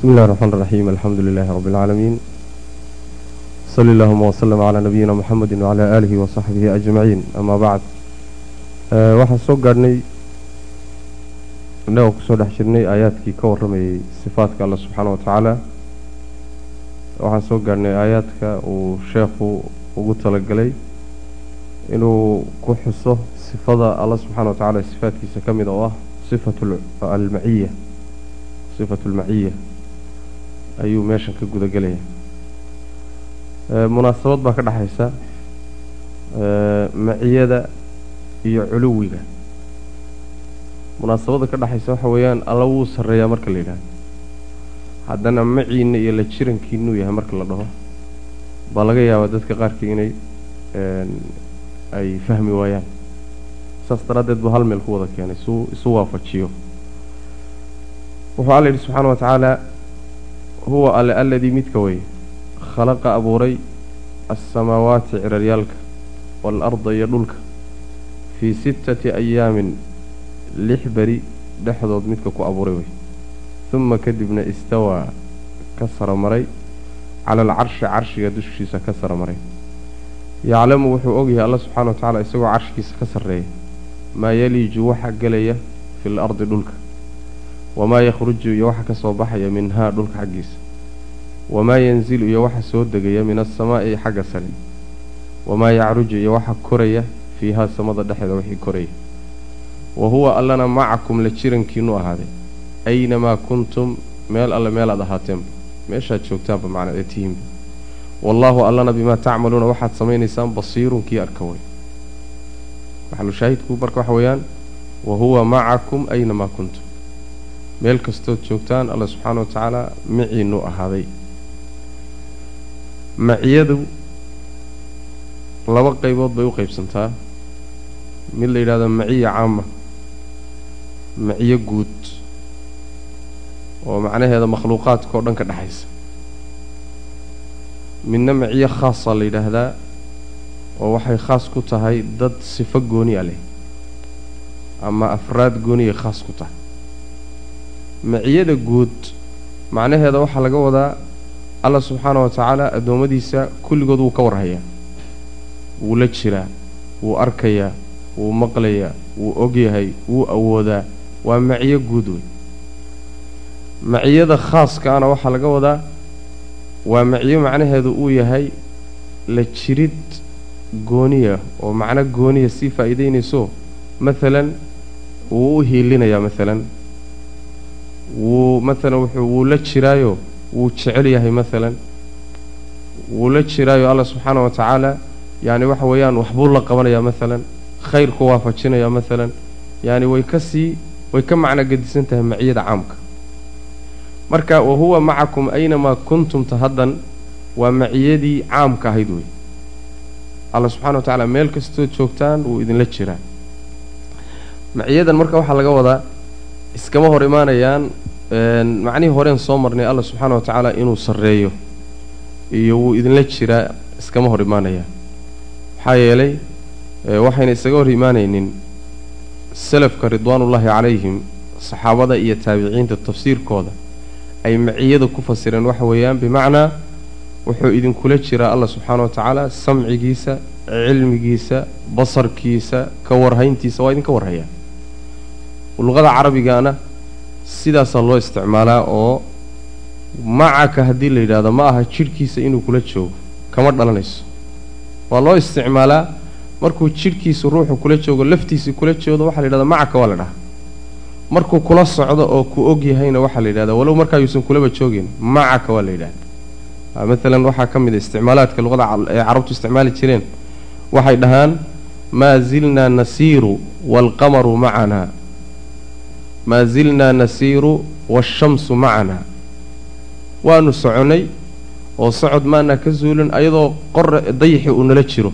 بسم الله الرحمن الرحيم الحمد لله رب العالمين صلى اللهم وسلم على نبينا محمد وعلى آله وصحبه أجمعين أما بعد waxaan soo gaadhnay innagoo kusoo dhex jirnay aayaadkii ka warramayay sifaadka alla subxaana wa tacaala waxaan soo gaadhnay aayaadka uu sheekhu ugu talagalay inuu ku xuso sifada alla subxaana wa tacaala sifaadkiisa ka mid oo ah sifatu almaciya sifatu almaciya ayuu meeshan ka guda gelaya munaasabad baa ka dhexaysa maciyada iyo culuwiga. Munaasabada ka dhexaysa waxa weeyaan alla wuu sarreeyaa marka la yidhahdo. Haddana maciina iyo la jirankiinuu yahay marka la dhaho baa laga yaabaa dadka qaarkii inay ay fahmi waayaan. Saas daraaddeed buu hal meel ku wada keenay suu isu waafajiyo. Wuxuu alla yidhi subxaana wa tacaala huwa alle alladii midka wey khalaqa abuuray alsamaawaati ciraryaalka waalarda iyo dhulka fii sittati ayaamin lix beri dhexdood midka ku abuuray wey uma kadibna istawaa ka sara maray cala alcarshi carshiga dushiisa ka sara maray yaclamu wuxuu ogyahay alla subxaana wa tacaala isagoo carshigiisa ka sarreeya maa yaliiju waxa gelaya fi lardi dhulka wamaa yakhruju iyo waxa ka soo baxaya minhaa dhulka xaggiisa. Wamaa yanzilu iyo waxa soo degaya min asamaa'i xagga sare. Wamaa yacruju iyo waxa koraya fiihaa samada dhexeeda wixii koraya. Wa huwa allana macakum la jirankiinu ahaaday aynamaa kuntum? Meel alle meelaad ahaateenba meeshaad joogtaanba macnaa ee tihiinba wallaahu allana bimaa tacmaluuna waxaad samaynaysaan basiirun kii arka wey maxalu shaahidku marka waxa weeyaan. Wa huwa macakum aynamaa kuntum meel kastood joogtaan alla subxaana wa tacaala maciinu ahaaday. Maciyadu laba qaybood bay u qaybsantaa. Mid la yidhahdo maciya caama maciyo guud oo macnaheeda makhluuqaadka oo dhan ka dhexaysa midna maciyo khaasa la yidhaahdaa oo waxay khaas ku tahay dad sifo gooniya leh ama afraad gooniyay khaas ku tahay maciyada guud macnaheeda waxaa laga wadaa alla subxaana wa tacaala addoommadiisa kulligood wuu ka warhayaa wuu la jiraa wuu arkayaa wuu maqlayaa wuu ogyahay wuu awoodaa. Waa maciyo guud wey maciyada khaaskaana waxaa laga wadaa waa maciyo macnaheedu uu yahay la jirid gooniya oo macno gooniya sii faa'iidaynayso maalan wuu u hiilinayaa maalan wuu maalan wuu la jiraayo wuu jecel yahay maalan wuu la jiraayo alla subxaana wa tacaala yacni waxa weeyaan waxbuu la qabanayaa maalan khayrku waafajinayaa maalan yacni way ka sii way ka macno gedisan tahay maciyada caamka. Marka wa huwa macakum aynamaa kuntumta haddan waa maciyadii caamka ahayd wey alla subxana wa tacaala meel kastood joogtaan wuu idinla jiraa. Maciyadan marka waxaa laga wadaa iskama hor imaanayaan macnihii horeen soo marnay alla subxaana wa tacaala inuu sarreeyo iyo wuu idinla jiraa iskama hor imaanayaan. Maxaa yeelay waxayna isaga hor imaanaynin salafka ridwaanullaahi calayhim saxaabada iyo taabiciinta tafsiirkooda ay maciyada ku fasireen waxa weeyaan bimacnaa wuxuu idinkula jiraa alla subxaana wa tacaala samcigiisa cilmigiisa basarkiisa ka warhayntiisa waa idinka warhayaa luqada carabigana sidaasaa loo isticmaalaa oo macaka haddii la yidhahdo ma aha jidhkiisa inuu kula joogo kama dhalanayso. Waa loo isticmaalaa markuu jidhkiisu ruuxu kula joogo laftiisii kula joodo waxaa la yidhahdaa macaka waa la dhahaa. Markuu kula socdo oo ku og yahayna waxaa la yidhahdaa walow markaa yuusan kulaba joogin macaka waa la yidhahda maalan waxaa ka mid a isticmaalaadka luqada ee carabtu isticmaali jireen. Waxay dhahaan maa zilnaa nasiiru waalqamaru macanaa maa zilnaa nasiiru waashamsu macanaa waanu soconnay oo socod maanaa ka zuulin ayadoo qor dayixi uu nala jiro.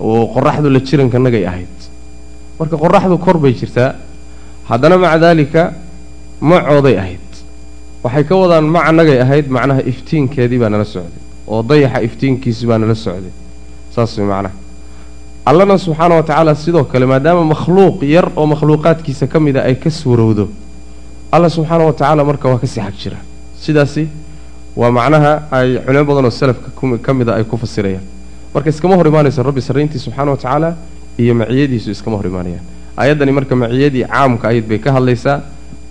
Oo qoraxdu la jirankanagay ahayd. Marka qoraxdu kor bay jirtaa haddana maca daalika macooday ahayd. Waxay ka wadaan macanagay ahayd macnaha iftiinkeedii baa nala socday oo dayaxa iftiinkiisii baa nala socday. Saas way macnaha allana subxaana wa tacaala sidoo kale maadaama makhluuq yar oo makhluuqaadkiisa ka mid a ay ka suurowdo alla subxaana wa tacaala marka waa ka sii xag jira. Sidaasi waa macnaha ay culimo badan oo salafka ka mida ay ku fasirayaan. Marka iskama hor imaanaysa rabbi sarrayntii subxaana wa tacaala iyo maciyadiisu iskama hor imaanayaan ayaddani marka maciyadii caamka ahayd bay ka hadlaysaa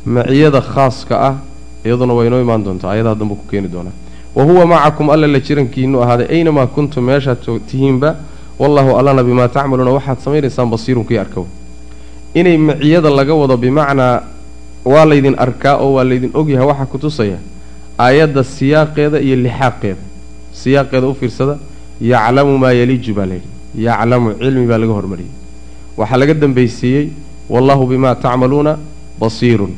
maciyada khaaska ah iyaduna waa inoo imaan doontaa ayadaha dambe ku keeni doonaa. Wa huwa macakum alla la jirankiinu ahaaday aynamaa kuntum meeshaad tihiinba wallahu allana bimaa tacmaluuna waxaad samaynaysaan basiirun kii arkow. Inay maciyada laga wado bimacnaa waa laydin arkaa oo waa laydin ogyahay waxaa ku tusaya aayadda siyaaqeeda iyo lixaaqeeda. Siyaaqeeda u fiirsada yaclamu maa yaliiju baa layidhi yaclamu cilmi baa laga hormariyey. Waxaa laga dambaysiiyey wallahu bimaa tacmaluuna basiirun.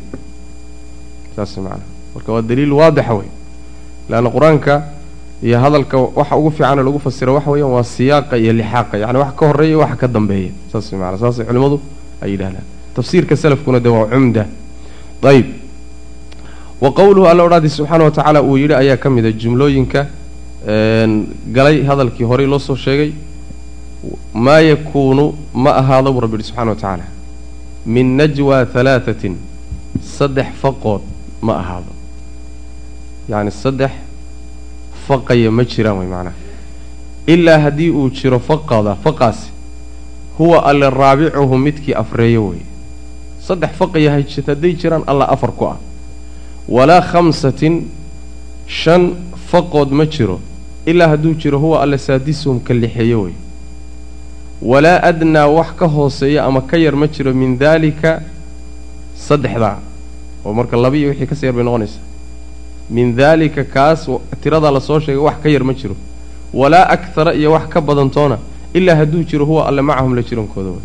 Saas macana marka waa daliil waadixa wey leanna qur'aanka iyo hadalka waxa ugu fiicanee lagu fasira waxa weeyaan waa siyaaqa iyo lixaaqa. Yacni wax ka horreeya waxa ka dambeeya. Saas maana saasay culimmadu ay yidhahdaan tafsiirka salafkuna dee waa cumda. Ayb wa qowluhu alla odhaadii subxaana wa tacaala uu yidhi ayaa ka mida jumlooyinka galay hadalkii horey loo soo sheegay. Maa yakuunu ma ahaado buu rabbi yihi subxana wa tacaala. Min najwa halaatatin saddex faqood ma ahaado. Yacni saddex faqaya ma jiraan way macnaha ilaa haddii uu jiro faqada faqaasi huwa alle raabicuhu midkii afreeyo weeye. Saddex faqaya hadday jiraan alla afar ku ah. Walaa khamsatin shan faqood ma jiro. Ilaa hadduu jiro huwa alle saadisuhum ka lixeeyo wey walaa adnaa wax ka hooseeya ama ka yar ma jiro min daalika saddexdaa. Oo marka laba iyo wixii ka sii yar bay noqonaysaa min daalika kaas tiradaa la soo sheegay wax ka yar ma jiro. Walaa akthara iyo wax ka badantoona ilaa hadduu jiro huwa alle macahum la jirankooda wey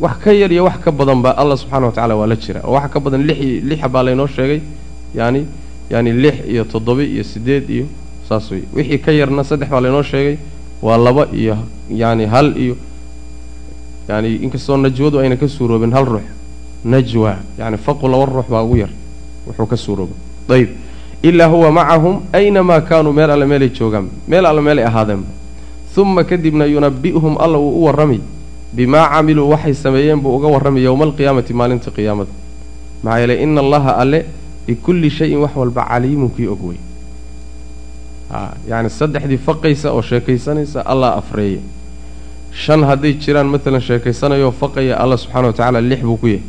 wax ka yar iyo wax ka badan baa allah subxana wa tacala waa la jira oo wax ka badan lix lixa baa laynoo sheegay. Yaani yaani lix iyo toddoba iyo siddeed iyo saas wey wixii ka yarna saddex baa laynoo sheegay. Waa laba iyo yaani hal iyo yaani inkastoo najwadu ayna ka suuroobin hal ruux. Najwa yani faqu laba ruux baa ugu yar. Wuxuu ka suurooba ayb ilaa huwa macahum aynamaa kaanuu meel alle meelay joogaan meel alle meelay ahaadeenba uma kadibna yunabi'uhum alla wuu u warrami. Bimaa camiluu waxay sameeyeen buu uga warramay yowma alqiyaamati maalinta qiyaamada. Maxaa yeeley ina allaha alle bikulli shayin wax walba caliimun kii og wey. Yacni saddexdii faqaysa oo sheekaysanaysa allah afreeye shan hadday jiraan maalan sheekaysanayoo faqaya alla subxana wa tacaala lix buu ku yahay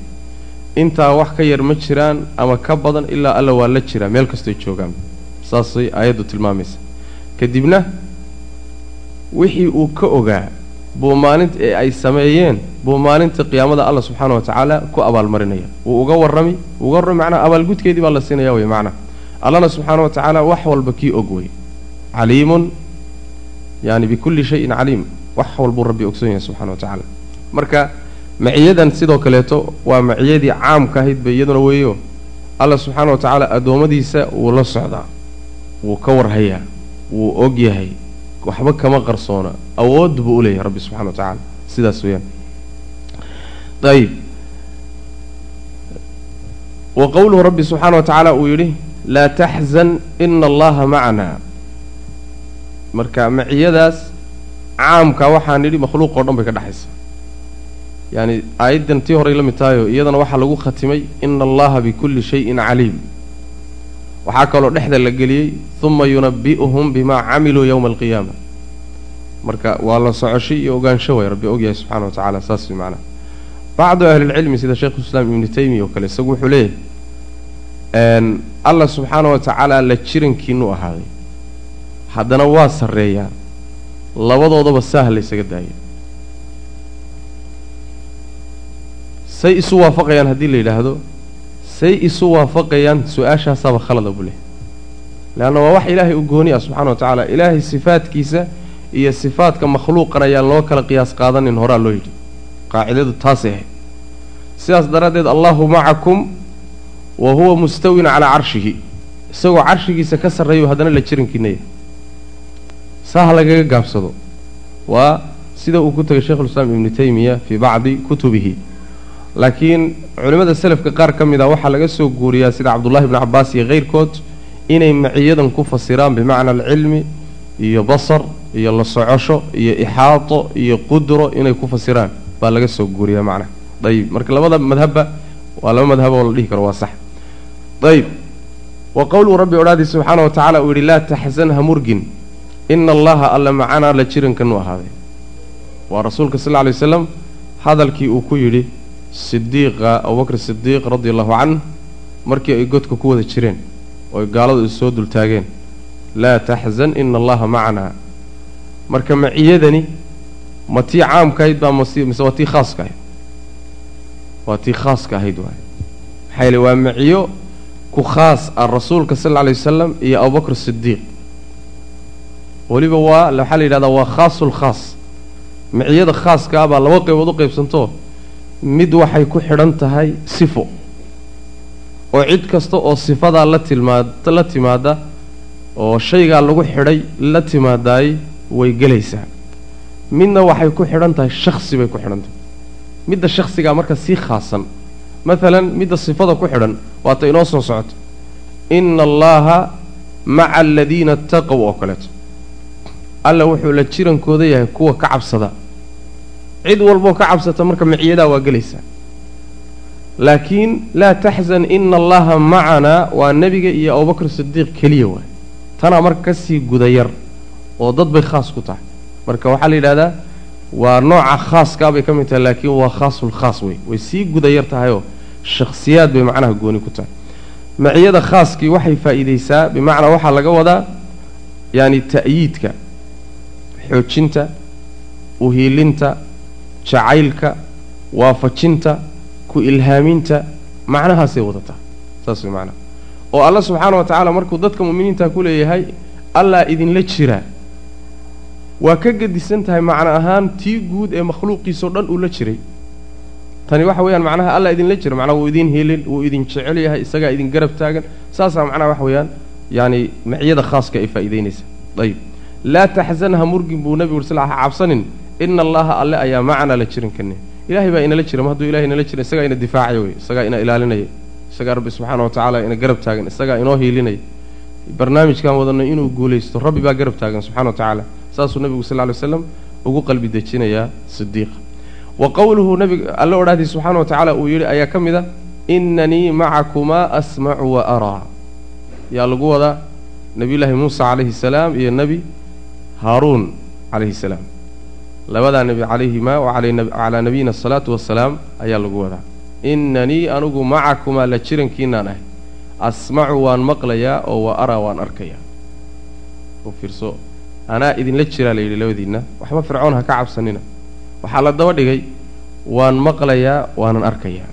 intaa wax ka yar ma jiraan ama ka badan ilaa alla waa la jiraa meel kastoy joogaan. Saasay aayaddu tilmaamaysa. Kadibna wixii uu ka ogaa buu maalinta ee ay sameeyeen buu maalinta qiyaamada alla subxaana wa tacaala ku abaalmarinaya wuu uga warrami uga warrami macnaha abaalgudkeedii baa la siinaya wey macnaha allana subxaana wa tacaala wax walba kii og wey caliimun yani bikulli shayin caliim. Wax walbuu rabbi ogsoon yahay subxana wa tacaala. Marka maciyadan sidoo kaleeto waa maciyadii caamka ahayd ba iyaduna weeyo. Alla subxaana wa tacaala addoommadiisa wuu la socdaa wuu ka warhayaa wuu og yahay waxba kama qarsoona awood buu u leeyahay rabbi subxana wa tacaala sidaas weeyaan. Ayib wa qowluhu rabbi subxaana wa tacaala uu yidhi laa taxzan ina allaha macnaa marka maciyadaas caamka waxaan nidhi makhluuq oo dhan bay ka dhexaysa yaani aayaddan tii horay la mid tahayo iyadana waxaa lagu khatimay ina allaha bikulli shayin caliim. Waxaa kaloo dhexda la geliyey uma yunabi'uhum bimaa camiluu yowma alqiyaama. Marka waa la socoshay iyo ogaansho way rabbi ogyahay subxana wa tacala saas way macnaha bacdu ahlilcilmi sida sheikhulislaam ibnu taymiya oo kale isagu wuxuu leeyahay allah subxaana wa tacaala la jirankiinu ahaaday. Haddana waa sarreeyaa labadoodaba saah laysaga daaya say isu waafaqayaan haddii la yidhaahdo. Say isu waafaqayaan su'aashaasaaba khalada buu leh leanna waa wax ilaahay u gooni ah subxana wa tacaala. Ilaahay sifaadkiisa iyo sifaadka makhluuqan ayaan loo kala qiyaas qaadanin horaa loo yidhi. Qaacidadu taasay ahayd. Sidaas daraaddeed allahu macakum wa huwa mustawin calaa carshihi. Isagoo carshigiisa ka sarreeyo haddana la jirankiinaya saa lagaga gaabsado. Waa sida uu ku tegay sheikhulislaam ibnu taymiya fii bacdi kutubihi laakiin culimmada selafka qaar ka mid a waxaa laga soo guuriyaa sida cabdullahi bni cabbaas iyo keyrkood inay maciyadan ku fasiraan bimacna alcilmi iyo basar iyo la socosho iyo ixaato iyo qudro inay ku fasiraan. Baa laga soo guuriyaa macnaha ayib marka labada madhabba waa laba madhab oo la dhihi karo waa sax. Ayb wa qowluu rabbi odhaadii subxaana wa tacaala uu yidhi laa taxzan ha murgin. Ina allaha alla macanaa la jirankanu ahaaday. Waa rasuulka sal lla lay waslam hadalkii uu ku yidhi sidiiqa abubakr sidiiq radi allahu canh markii ay godka ku wada jireen ooy gaaladu is soo dultaageen laa taxzan ina allaha macanaa marka maciyadani ma tii caamka ahayd baa mise waa tii khaaska ahayd? Waa tii khaaska ahayd waay maxaa yeele waa maciyo ku khaas ah rasuulka sal alla lay wasalam iyo abubakr sidiiq weliba waa waxaa la yidhahdaa waa khaasulkhaas miciyada khaaska ah baa laba qaybood u qaybsanto mid waxay ku xidhan tahay sifo. oo cid kasta oo sifadaa la tilmaad la timaada oo shaygaa lagu xidhay la timaadaay way gelaysaa. Midna waxay ku xidhan tahay shaksi bay ku xidhan tahay. Midda shaksigaa marka sii khaasan. Maalan midda sifada ku xidhan waata inoo soo socoto. Ina allaha maca aladiina ataqow oo kaleeto. Alla wuxuu la jirankooda yahay kuwa ka cabsada cid walboo ka cabsata marka miciyadaa waa gelaysaa. Laakiin laa taxzan ina allaha macanaa waa nebiga iyo abubakr sidiiq keliya waay. Tanaa marka ka sii gudayar oo dad bay khaas ku tahay. Marka waxaa la yidhahdaa waa nooca khaaskaa bay ka mid tahay laakiin waa khaasulkhaas wey way. Sii gudayar tahayoo shakhsiyaad bay macnaha gooni ku tahay. Maciyada khaaskii waxay faa'iidaysaa bimacnaa waxaa laga wadaa yaani ta'yiidka xoojinta uhiilinta jacaylka waafajinta ku ilhaaminta macnahaasay wadataa saas way macnaha oo alla subxaana wa tacaala markuu dadka mu'miniinta ku leeyahay allaa idinla jira. Waa ka gedisan tahay macno ahaan tii guud ee makhluuqiisao dhan uu la jiray. Tani waxa weeyaan macnaha alla idinla jira macnaha wuu idin helin wuu idin jecel yahay isagaa idin garab taagan. Saasaa macnaha waxa weeyaan yaani maciyada khaaska ay faa'iidaynaysa. Ayib. Laa taxzan ha murgin buu nebigu uri sal ha cabsanin ina allaha alle ayaa macanaa la jirin kane ilahay baa inala jira ma hadduu ilahay inala jira isagaa ina difaacaya wey isagaa ina ilaalinaya isagaa rabbi subxaana wa ina garab taagan isagaa inoo hiilinaya barnaamijkan wadanno inuu guulaysto rabbi baa garab taagan subxana wa tacaala saasuu nebigu sal ly slam ugu qalbi dejinayaa sidiiqa wa qowluhu nabiga alle odhahdii subxaana wa tacaala uu yidhi ayaa ka mid a inanii macakumaa asmacu wa araa yaa lagu wadaa nebiyullaahi muusa calayhi salaam iyo nebi haaruun calayhi salaam labadaa nebi calayhimaa wa calaa nabiyina asalaatu wassalaam ayaa lagu wadaa. Inanii anugu macakumaa la jirankiinaan ahay. Asmacu waan maqlayaa oo wa araa waan arkayaa. Fiirso anaa idinla jiraa la yidhi labadiinna? Waxba fircoon ha ka cabsanina. Waxaa la daba dhigay waan maqlayaa waanan arkayaa.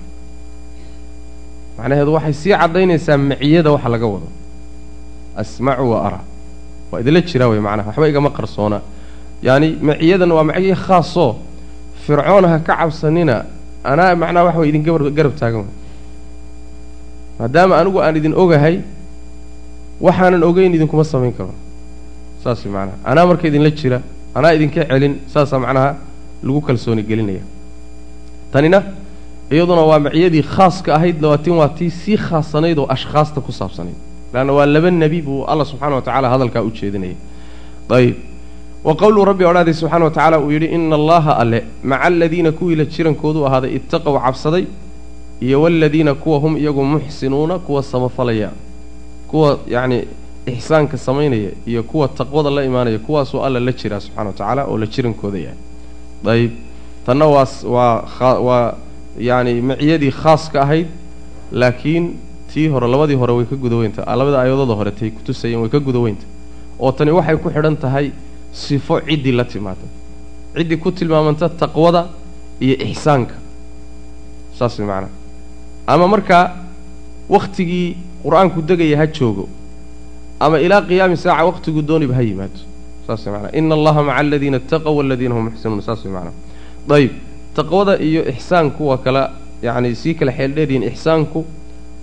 Macnaheedu waxay sii caddaynaysaa maciyada waxa laga wado. Asmacu wa araa. Waa idinla jiraa wey macnaha. Waxba igama qarsoona yaani maciyadan waa maciye khaasoo fircoon ha ka cabsanina anaa macnaha waxa way idin garab taagan way. Maadaama anigu aan idin ogahay waxaanan ogeyn idinkuma samayn karo. Saas macnaha anaa marka idinla jira anaa idinka celin saasaa macnaha lagu kalsooni gelinaya. Tanina iyaduna waa maciyadii khaaska ahayd lawaatin waa tii sii khaasanayd oo ashkhaasta ku saabsanayd. Leanna waa laba nebi buu alla subxana wa tacala hadalkaa u jeedinaya. Ayib wa qowluu rabbi odhaaday subxana wa tacaala uu yidhi ina allaha alle maca aladiina kuwii la jirankoodu ahaaday ittaqow cabsaday iyo waladiina kuwa hum iyagu muxsinuuna kuwa samafalaya kuwa yacni ixsaanka samaynaya iyo kuwa taqwada la imaanaya kuwaasuu alla la jiraa subxana wa tacaala oo la jirankooda yahay. Ayib tanna waa waa waa yacni maciyadii khaaska ahayd laakiin tii hore labadii hore way ka gudaweynta labada aayadooda hore tay kutusayeen way ka gudaweynta oo tani waxay ku xidhan tahay sifo ciddii la timaada ciddii ku tilmaamanta taqwada iyo ixsaanka saas way ama markaa wakhtigii qur'aanku degaya ha joogo ama ilaa qiyaami saaca wakhtigu dooniba ha yimaado. Saas way macanaha ina allaha maca aladiina ataqow waladiina hum muxsinuun saas way macanaha ayib taqwada iyo ixsaanku waa kala yacni sii kala xeeldheeryihin ixsaanku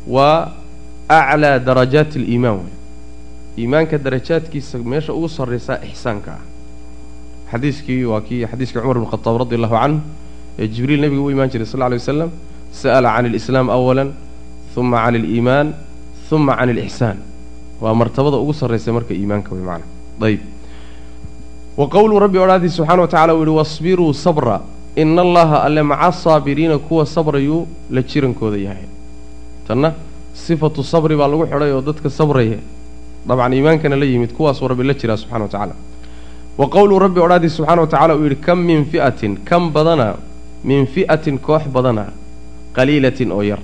waa aclaa darajaati aliimaan wey iimaanka darajaadkiisa meesha ugu sarraysaa ixsaanka. Ah xadiiskii waa kii xadiiskii cumar bn radi allahu canhu ee jibriil nebiga u imaan jiray sal lla lay waslam sa'ala can alislaam awalan uma can aliimaan uma can alixsaan waa martabada ugu sarraysa marka iimaanka wey macana ayib wa qowluu rabbi odhaadii subxana wa tacala uu yihi wasbiruu sabra ina allaha alle maca asaabiriina kuwa sabrayuu la jirankooda yahay. Tanna sifatu sabri baa lagu xidhay oo dadka sabraya dabcan iimaankana la yimid kuwaasuu rabbi la jiraa subxana wa tacaala. Wa qowluu rabbi odhaadii subxana wa tacala uu yidhi kam min fi'atin kam badana min fi'atin koox badana qaliilatin oo yar.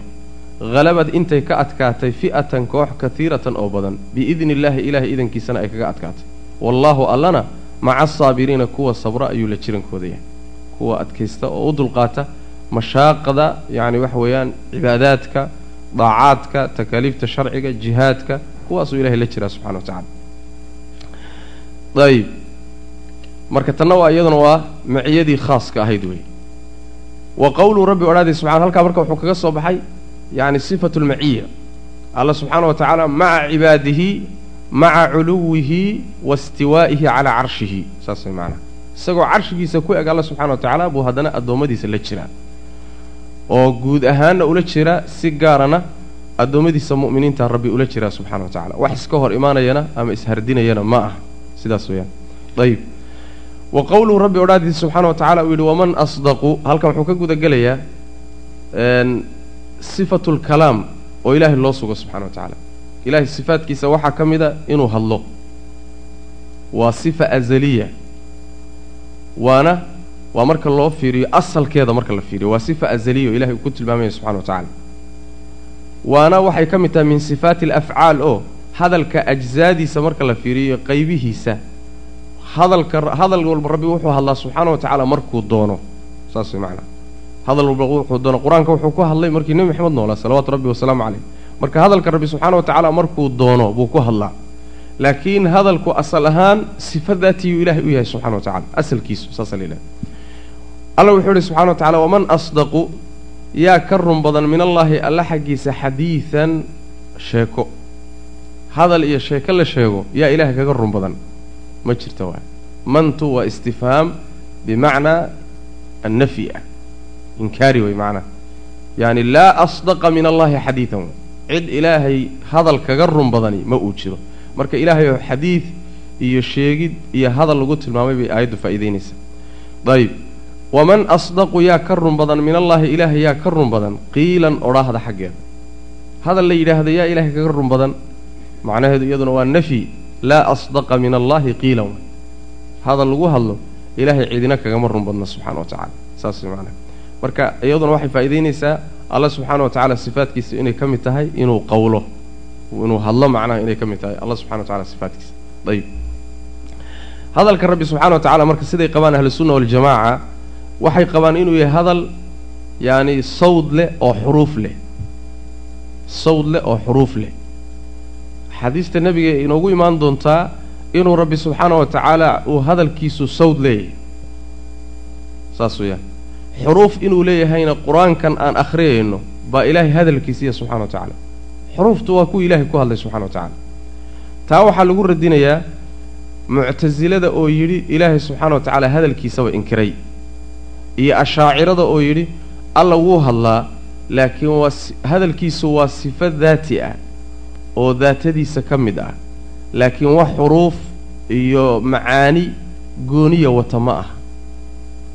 Halabad intay ka adkaatay fi'atan koox katiiratan oo badan biidni illaahi ilaahay idankiisana ay kaga adkaatay. Wallaahu allana maca asaabiriina kuwa sabra ayuu la jirankooda yahay. Kuwa adkaysta oo u dulqaata mashaaqda yacni waxa weeyaan cibaadaadka daacaadka takaaliifta sharciga jihaadka kuwaasuu ilahay la jiraa subxana wa tacala ayib marka tanna waa iyaduna waa maciyadii khaaska ahayd wey wa qowluu rabbi odhaadii subxana halkaa marka wuxuu kaga soo baxay yacni sifatu lmaciya alla subxaana wa tacaala maca cibaadihi maca culuwihi wa istiwaa'ihi calaa carshihi. Saas way macanaha isagoo carshigiisa ku eg alla subxana wa tacaala buu haddana addoommadiisa la jiraa. Oo guud ahaanna ula jira si gaarana addoommadiisa mu'miniinta rabbi ula jiraa subxana wa tacala wax iska hor imaanayana ama ishardinayana ma ah. Sidaas weeyaan. Ayib wa qowluhu rabbi odhaadiisa subxaana wa tacala uu yidhi waman asdaqu halkan wuxuu ka guda gelayaa sifatu lkalaam oo ilaahay loo sugo subxana wa tacaala. Ilaahay sifaadkiisa waxaa ka mid a inuu hadlo. Waa sifa azaliya. Waana waa marka loo fiiriyo asalkeeda marka la fiiriyo. Waa sifa azaliya oo ilahay uu ku tilmaamaya subxana wa tacaala waana waxay ka mid tahay min sifaati alafcaal oo hadalka ajzaadiisa marka la fiiriyo qaybihiisa. Hadalka hadal walba rabbi wuxuu hadlaa subxaana wa tacaala markuu doono. Saas way macnaa. Hadal walba wuxuu doono. Qur'aanka wuxuu ku hadlay markii nebi maxamed noolaa salawaatu rabbi wasalaamu caleyh marka hadalka rabbi subxaana wa tacaala markuu doono buu ku hadlaa. Laakiin hadalku asal ahaan sifa daatiyuu ilaahay u yahay subxana wa tacala asalkiisu saasa la yidhaha alla wuxuu yidhi subxana wa tacala waman asdaqu yaa ka run badan min allaahi alla xaggiisa xadiidan sheeko. Hadal iyo sheeko la sheego yaa ilaahay kaga run badan. Ma jirta waay. Mantu waa istifhaam bimacnaa annafyi ah. Inkaari way macnaha yaani laa asdaqa min allaahi xadiidan cid ilaahay hadal kaga run badani ma uu jiro. Marka ilaahay oo xadiid iyo sheegid iyo hadal lagu tilmaamay bay aayaddu faa'iidaynaysaa ayib waman asdaqu yaa ka run badan min allaahi ilaahay yaa ka run badan qiilan odhaahda xaggeeda. Hadal la yidhaahda yaa ilaahay kaga run badan. Macnaheedu iyaduna waa nafyi laa asdaqa min allaahi qiilan. Hadal lagu hadlo ilaahay cidina kagama run badna subxana wa tacala saas macnaha. Marka iyaduna waxay faa'idaynaysaa alla subxaana wa tacaala sifaadkiisa inay ka mid tahay inuu qawlo inuu hadlo macnaha inay ka mid tahay alla subxana wa tacala sifaadkiisa ayib hadalka rabbi subxana wa tacala marka siday qabaan ahlusunna waljamaaca waxay qabaan inuu yahay hadal yaani sawd leh oo xuruuf leh. Sawd leh oo xuruuf leh. Xadiista nebiga inoogu imaan doontaa inuu rabbi subxaana wa tacaala uu hadalkiisu sawd leeyahay. Saas weeyaan. Xuruuf inuu leeyahayna qur'aankan aan akhriyayno baa ilaahay hadalkiisiiya subxana wa tacaala. Xuruuftu waa kuwa ilaahay ku hadlay subxana wa tacaala. Taa waxaa lagu radinayaa muctasilada oo yidhi ilaahay subxaana wa tacaala hadalkiisaba inkiray iyo ashaacirada oo yidhi alla wuu hadlaa laakiin waa hadalkiisu waa sifo daati ah oo daatadiisa ka mid ah. Laakiin wax xuruuf iyo macaani gooniya wata ma ah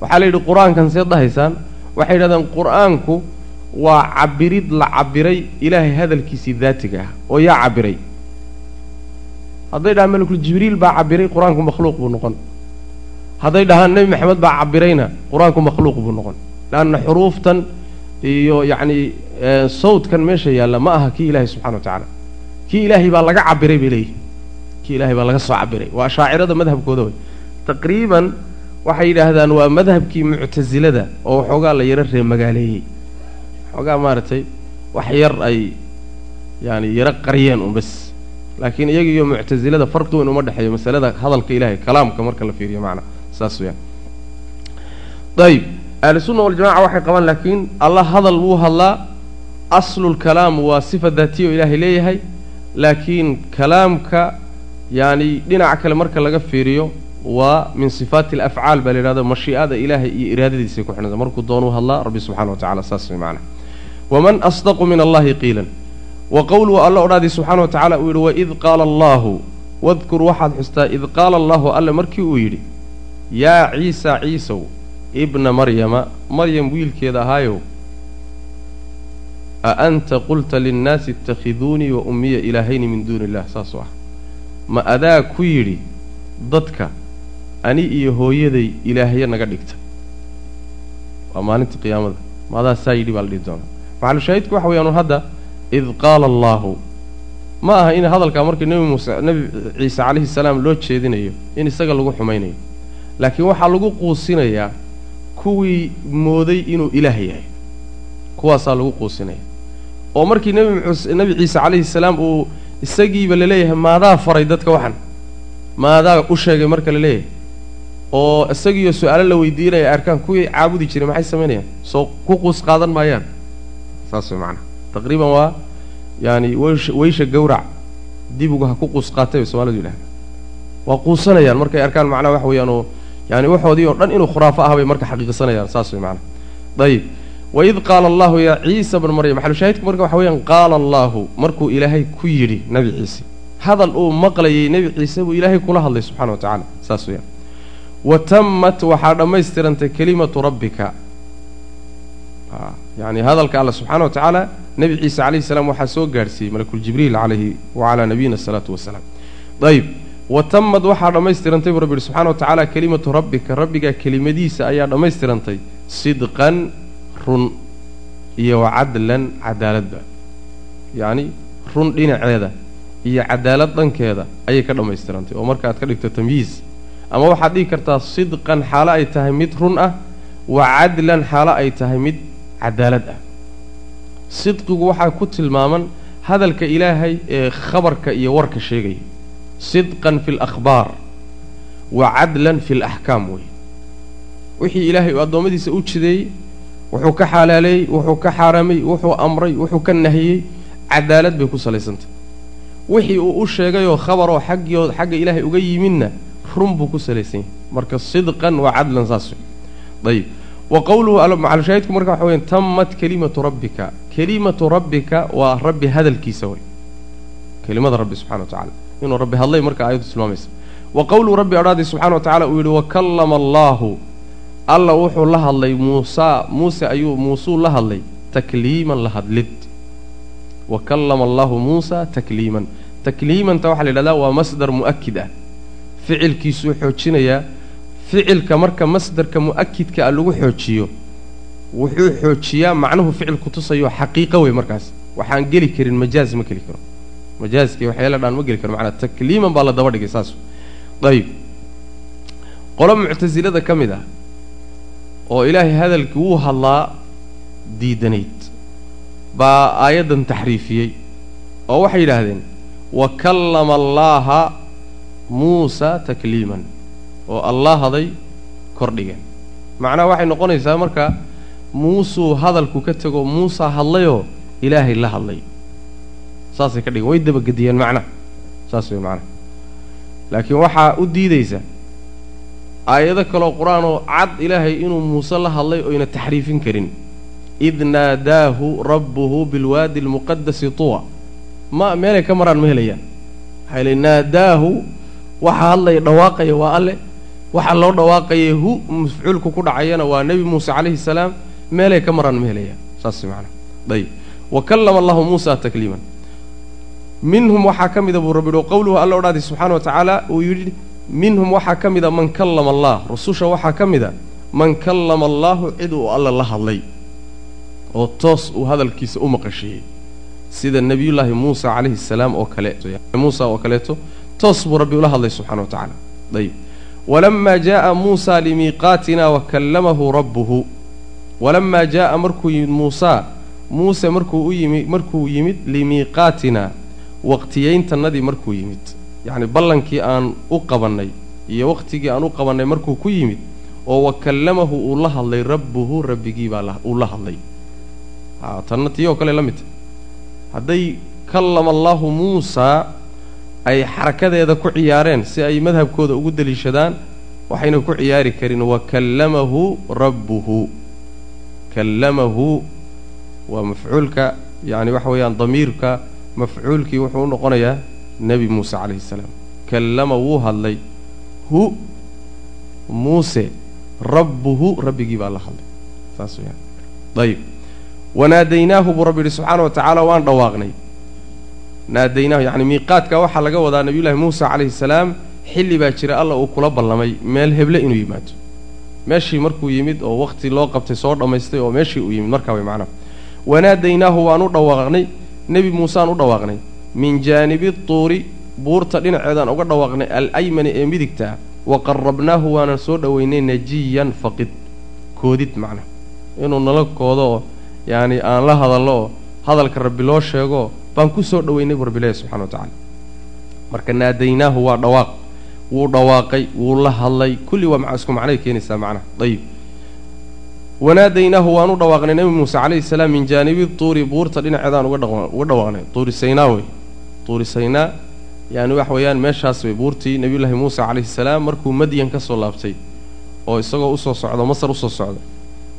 waxaa la yidhi qur'aankan seed dhahaysaan? Waxay yidhahdeen qur'aanku waa cabirid la cabiray ilaahay hadalkiisii daatiga ah oo yaa cabiray. Hadday dhahaan malakul jibriil baa cabiray qur'aanku makhluuq buu noqon hadday dhahaan nebi maxamed baa cabirayna qur'aanku makhluuq buu noqon. Leanna xuruuftan iyo yacni sawdkan meesha yaalla ma aha kii ilaahay subxana wa tacaala. Kii ilaahay baa laga cabiray bay leeyihiin kii ilaahay baa laga soo cabiray waa ashaacirada madhabkooda wey taqriiban waxay yidhaahdaan waa madhabkii muctasilada oo waxoogaa la yaro reemagaaleeyey waxoogaa maaragtay wax yar ay yaani yaro qariyeen un bas laakiin iyaga iyo muctasilada farqi weyn uma dhexeeyo masalada hadalka ilahay kalaamka marka la fiiriyo macnaa saas weyaan ayib ahlusunna waljamaca waxay qabaan laakiin alla hadal wuu hadlaa aslulkalaam waa sifa daatiya oo ilaahay leeyahay laakiin kalaamka yaani dhinaca kale marka laga fiiriyo waa min sifaati alafcaal baa la yidhahda mashii'ada ilaahay iyo iraadadiisay ku xidhanta markuu doonuu hadlaa rabbi subxana wa tacala saas way macnaa waman asdaqu min allahi qiilan. Wa qowluhu alla odhaadii subxana wa tacala uu yidhi waid qaala allaahu wadkur waxaad xustaa id qaala allaahu alle markii uu yidhi yaa ciisa ciisow ibna maryama maryam wiilkeeda ahaayow a anta qulta linnaasi itakhiduunii wa ummiya ilaahayni min duuni illah saasuu ah ma adaa ku yidhi dadka ani iyo hooyaday ilaahyo naga dhigta. Waa maalinta qiyaamada. Ma adaa saa yidhi baa la dhihi doonaa. Maxalushaahidku waxa weyaanu hadda id qaala allaahu. Ma aha in hadalkaa markii nebi muuse nebi ciise calayhi salaam loo jeedinayo in isaga lagu xumaynayo laakiin waxaa lagu quusinayaa kuwii mooday inuu ilaah yahay. Kuwaasaa lagu quusinaya. Oo markii nebi muuse nebi ciise calayhi salaam uu isagiiba la leeyahay maadaa faray dadka waxan? Maadaa u sheegay marka la leeyahay? Oo isagiiyo su'aalo la weydiinaya arkaan kuwii caabudi jiray maxay samaynayaan soo ku quus qaadan maayaan. Saas way macanaha taqriiban waa yaani weysha weysha gawrac dibuga ha ku quus qaatay bay soomalidu yidhahda waa quusanayaan markay arkaan macnaha waxa weeyaan oo yaani waxoodii oo dhan inuu khuraafo ah marka xaqiiqsanayaan saas way macanaha dayib. Waid qaala allahu yaa ciisa bna maryam maxalushaahidku marka waxa weeyaan qaala allaahu markuu ilaahay ku yidhi nebi ciise. Hadal uu maqlayay nebi ciise buu ilaahay kula hadlay subxana wa tacaala saas weeyaan. Wa tammat waxaa dhammaystirantay kelimatu rabbika. Yani hadalka alla subxaana wa tacaala nebi ciise calayhi salaam waxaa soo gaadhsiiyey malakuljibriil calayhi wacalaa nabiyina asalaatu wasalaam ayib wa tammad waxaa dhammaystirantay buu rabbi yihi subxana wa tacaala kelimatu rabbika. Rabbigaa kelimadiisa ayaa dhammaystirantay sidqan run iyo wa cadlan cadaaladba yacni run dhinaceeda iyo cadaalad dhankeeda ayay ka dhammaystirantay oo marka aad ka dhigto tamyiis ama waxaad dhigi kartaa sidqan xaalo ay tahay mid run ah wa cadlan xaalo ay tahay mid cadaalad ah. Sidqigu waxaa ku tilmaaman hadalka ilaahay ee khabarka iyo warka sheegaya sidqan fi alakhbaar wa cadlan fi alaxkaam wey. Wixii ilaahay uu addoommadiisa u jideeyey wuxuu ka xalaaleeyey wuxuu ka xaaramay wuxuu amray wuxuu ka nahiyey cadaalad bay ku salaysantah wixii uu u sheegayoo khabaroo xaggio xagga ilaahay uga yimidna run buu ku salaysan yahay. Marka sidqan wa cadlan saas wey. Ayib wa qowluhu macalushaahidku marka waxa weya tammat kelimatu rabbika. Kelimatu rabbika waa rabbi hadalkiisa wey. Kelimada rabbi subxana wa tacala inuu rabbi hadlay marka aayaddu tilmaamaysa. Wa qowluhu rabbi odhaaday subxana wa tacala uu yidhi wakallama allaahu. Alla wuxuu la hadlay muusaa muuse ayuu muusuu la hadlay takliiman la hadlid. Wa kallama allaahu muusa takliiman. Takliimanta waxaa la yidhahdaa waa masdar mu'akid ah. Ficilkiisuu xoojinayaa. Ficilka marka masdarka mu'akidka a lagu xoojiyo wuxuu xoojiyaa macnuhu ficil kutusayo xaqiiqo wey markaas. Waxaan geli karin majaaz ma geli karo majaaskii waxyaala dhaan ma geli karo macnaa takliiman baa la daba dhigay saas ayib qolo muctasilada ka mid ah oo ilaahay hadalkii wuu hadlaa diidanayd. Baa aayaddan taxriifiyey oo waxay yidhaahdeen wa kallama allaaha muusa takliiman oo allah haday kordhigeen. Macnaha waxay noqonaysaa marka muusuu hadalku ka tego muusaa hadlayoo ilaahay la hadlay saasay ka dhigeen way dabagediyeen macnaha saas wey macnaha laakiin waxaa u diidaysa aayado kaloo qur'aan oo cad ilaahay inuu muuse la hadlay oyna taxriifin karin. Id naadaahu rabbuhu bilwaadi almuqadasi tuwa. Ma meelay ka maraan ma helayaan. Maxaa yili naadaahu waxa hadlaya dhawaaqaya waa alle. Waxa loo dhawaaqaya hu mafcuulku ku dhacayana waa nebi muuse calayhi salaam. Meelay ka maraan ma helayaan saas macnaha ayib wa kallama allahu muusa takliiman minhum waxaa ka mida buu rabbi yihi qowluhu alla odhaaday subxana wa tacaala uu yidhi minhum waxaa ka mida man kallama allah. Rususha waxaa ka mida man kallama allaahu cid uu alla la hadlay oo toos uu hadalkiisa u maqashiiyey sida nebiyullaahi muusa calayhi salaam oo kale muusa oo kaleeto toos buu rabbi ula hadlay subxana wa tacaala. Ayib walamaa jaa'a muusa limiiqaatina wa kallamahu rabbuhu. Walamaa jaa'a markuu yimid muusaa muuse markuu u yimi markuu yimid limiiqaatina waqtiyayntannadii markuu yimid. Yacni ballankii aan u qabannay iyo waqtigii aan u qabannay markuu ku yimid oo wa kallamahu uu la hadlay rabbuhu rabbigii baa uu la hadlay. Tanna tii oo kale la mid. Tahy hadday kallama allaahu muusaa ay xarakadeeda ku ciyaareen si ay madhabkooda ugu deliishadaan waxayna ku ciyaari karin wa kallamahu rabbuhu. Kallamahu waa mafcuulka yacni waxa weeyaan damiirka mafcuulkii wuxuu u noqonayaa nebi muuse calayhi salaam. Kallama wuu hadlay hu muuse rabbuhu rabbigii baa la hadlay. Saas weyaan ayib wanaadaynaahu buu rabbi yidhi subxaana wa tacaala waan dhawaaqnay. Naadaynaahu yacni miiqaadka waxaa laga wadaa nabiyullaahi muusa calayhi salaam xilli baa jira alla uu kula ballamay meel heble inuu yimaado. Meeshii markuu yimid oo wakhti loo qabtay soo dhammaystay oo meeshii uu yimid markaa way macnaha wanaadaynaahu waan u dhawaaqnay nebi muuseaan u dhawaaqnay. Min jaanibi tuuri buurta dhinaceedaan uga dhawaaqnay al-aymani ee midigtaa wa qarrabnaahu waanan soo dhoweynay najiyan faqid koodid macnaha inuu nala koodo oo yacani aan la hadallo oo hadalka rabbi loo sheego baan ku soo dhoweynay bu rabbi leehy subxana wa tacala marka naadaynaahu waa dhawaaq. Wuu dhawaaqay wuu la hadlay kulli waa ma isku macnay keenaysaa macnaha ayib wanaadaynaahu waan u dhawaaqnay nebi muuse calayhi salaam min jaanibi tuuri buurta dhinaceedaan uga dhawaaqnay. Tuuri saynaa wey. Tuuri saynaa yaani wax weeyaan meeshaas wey buurtii nebiyullaahi muuse calayhi salaam markuu madyan ka soo laabtay oo isagoo u soo socdo masar u soo socda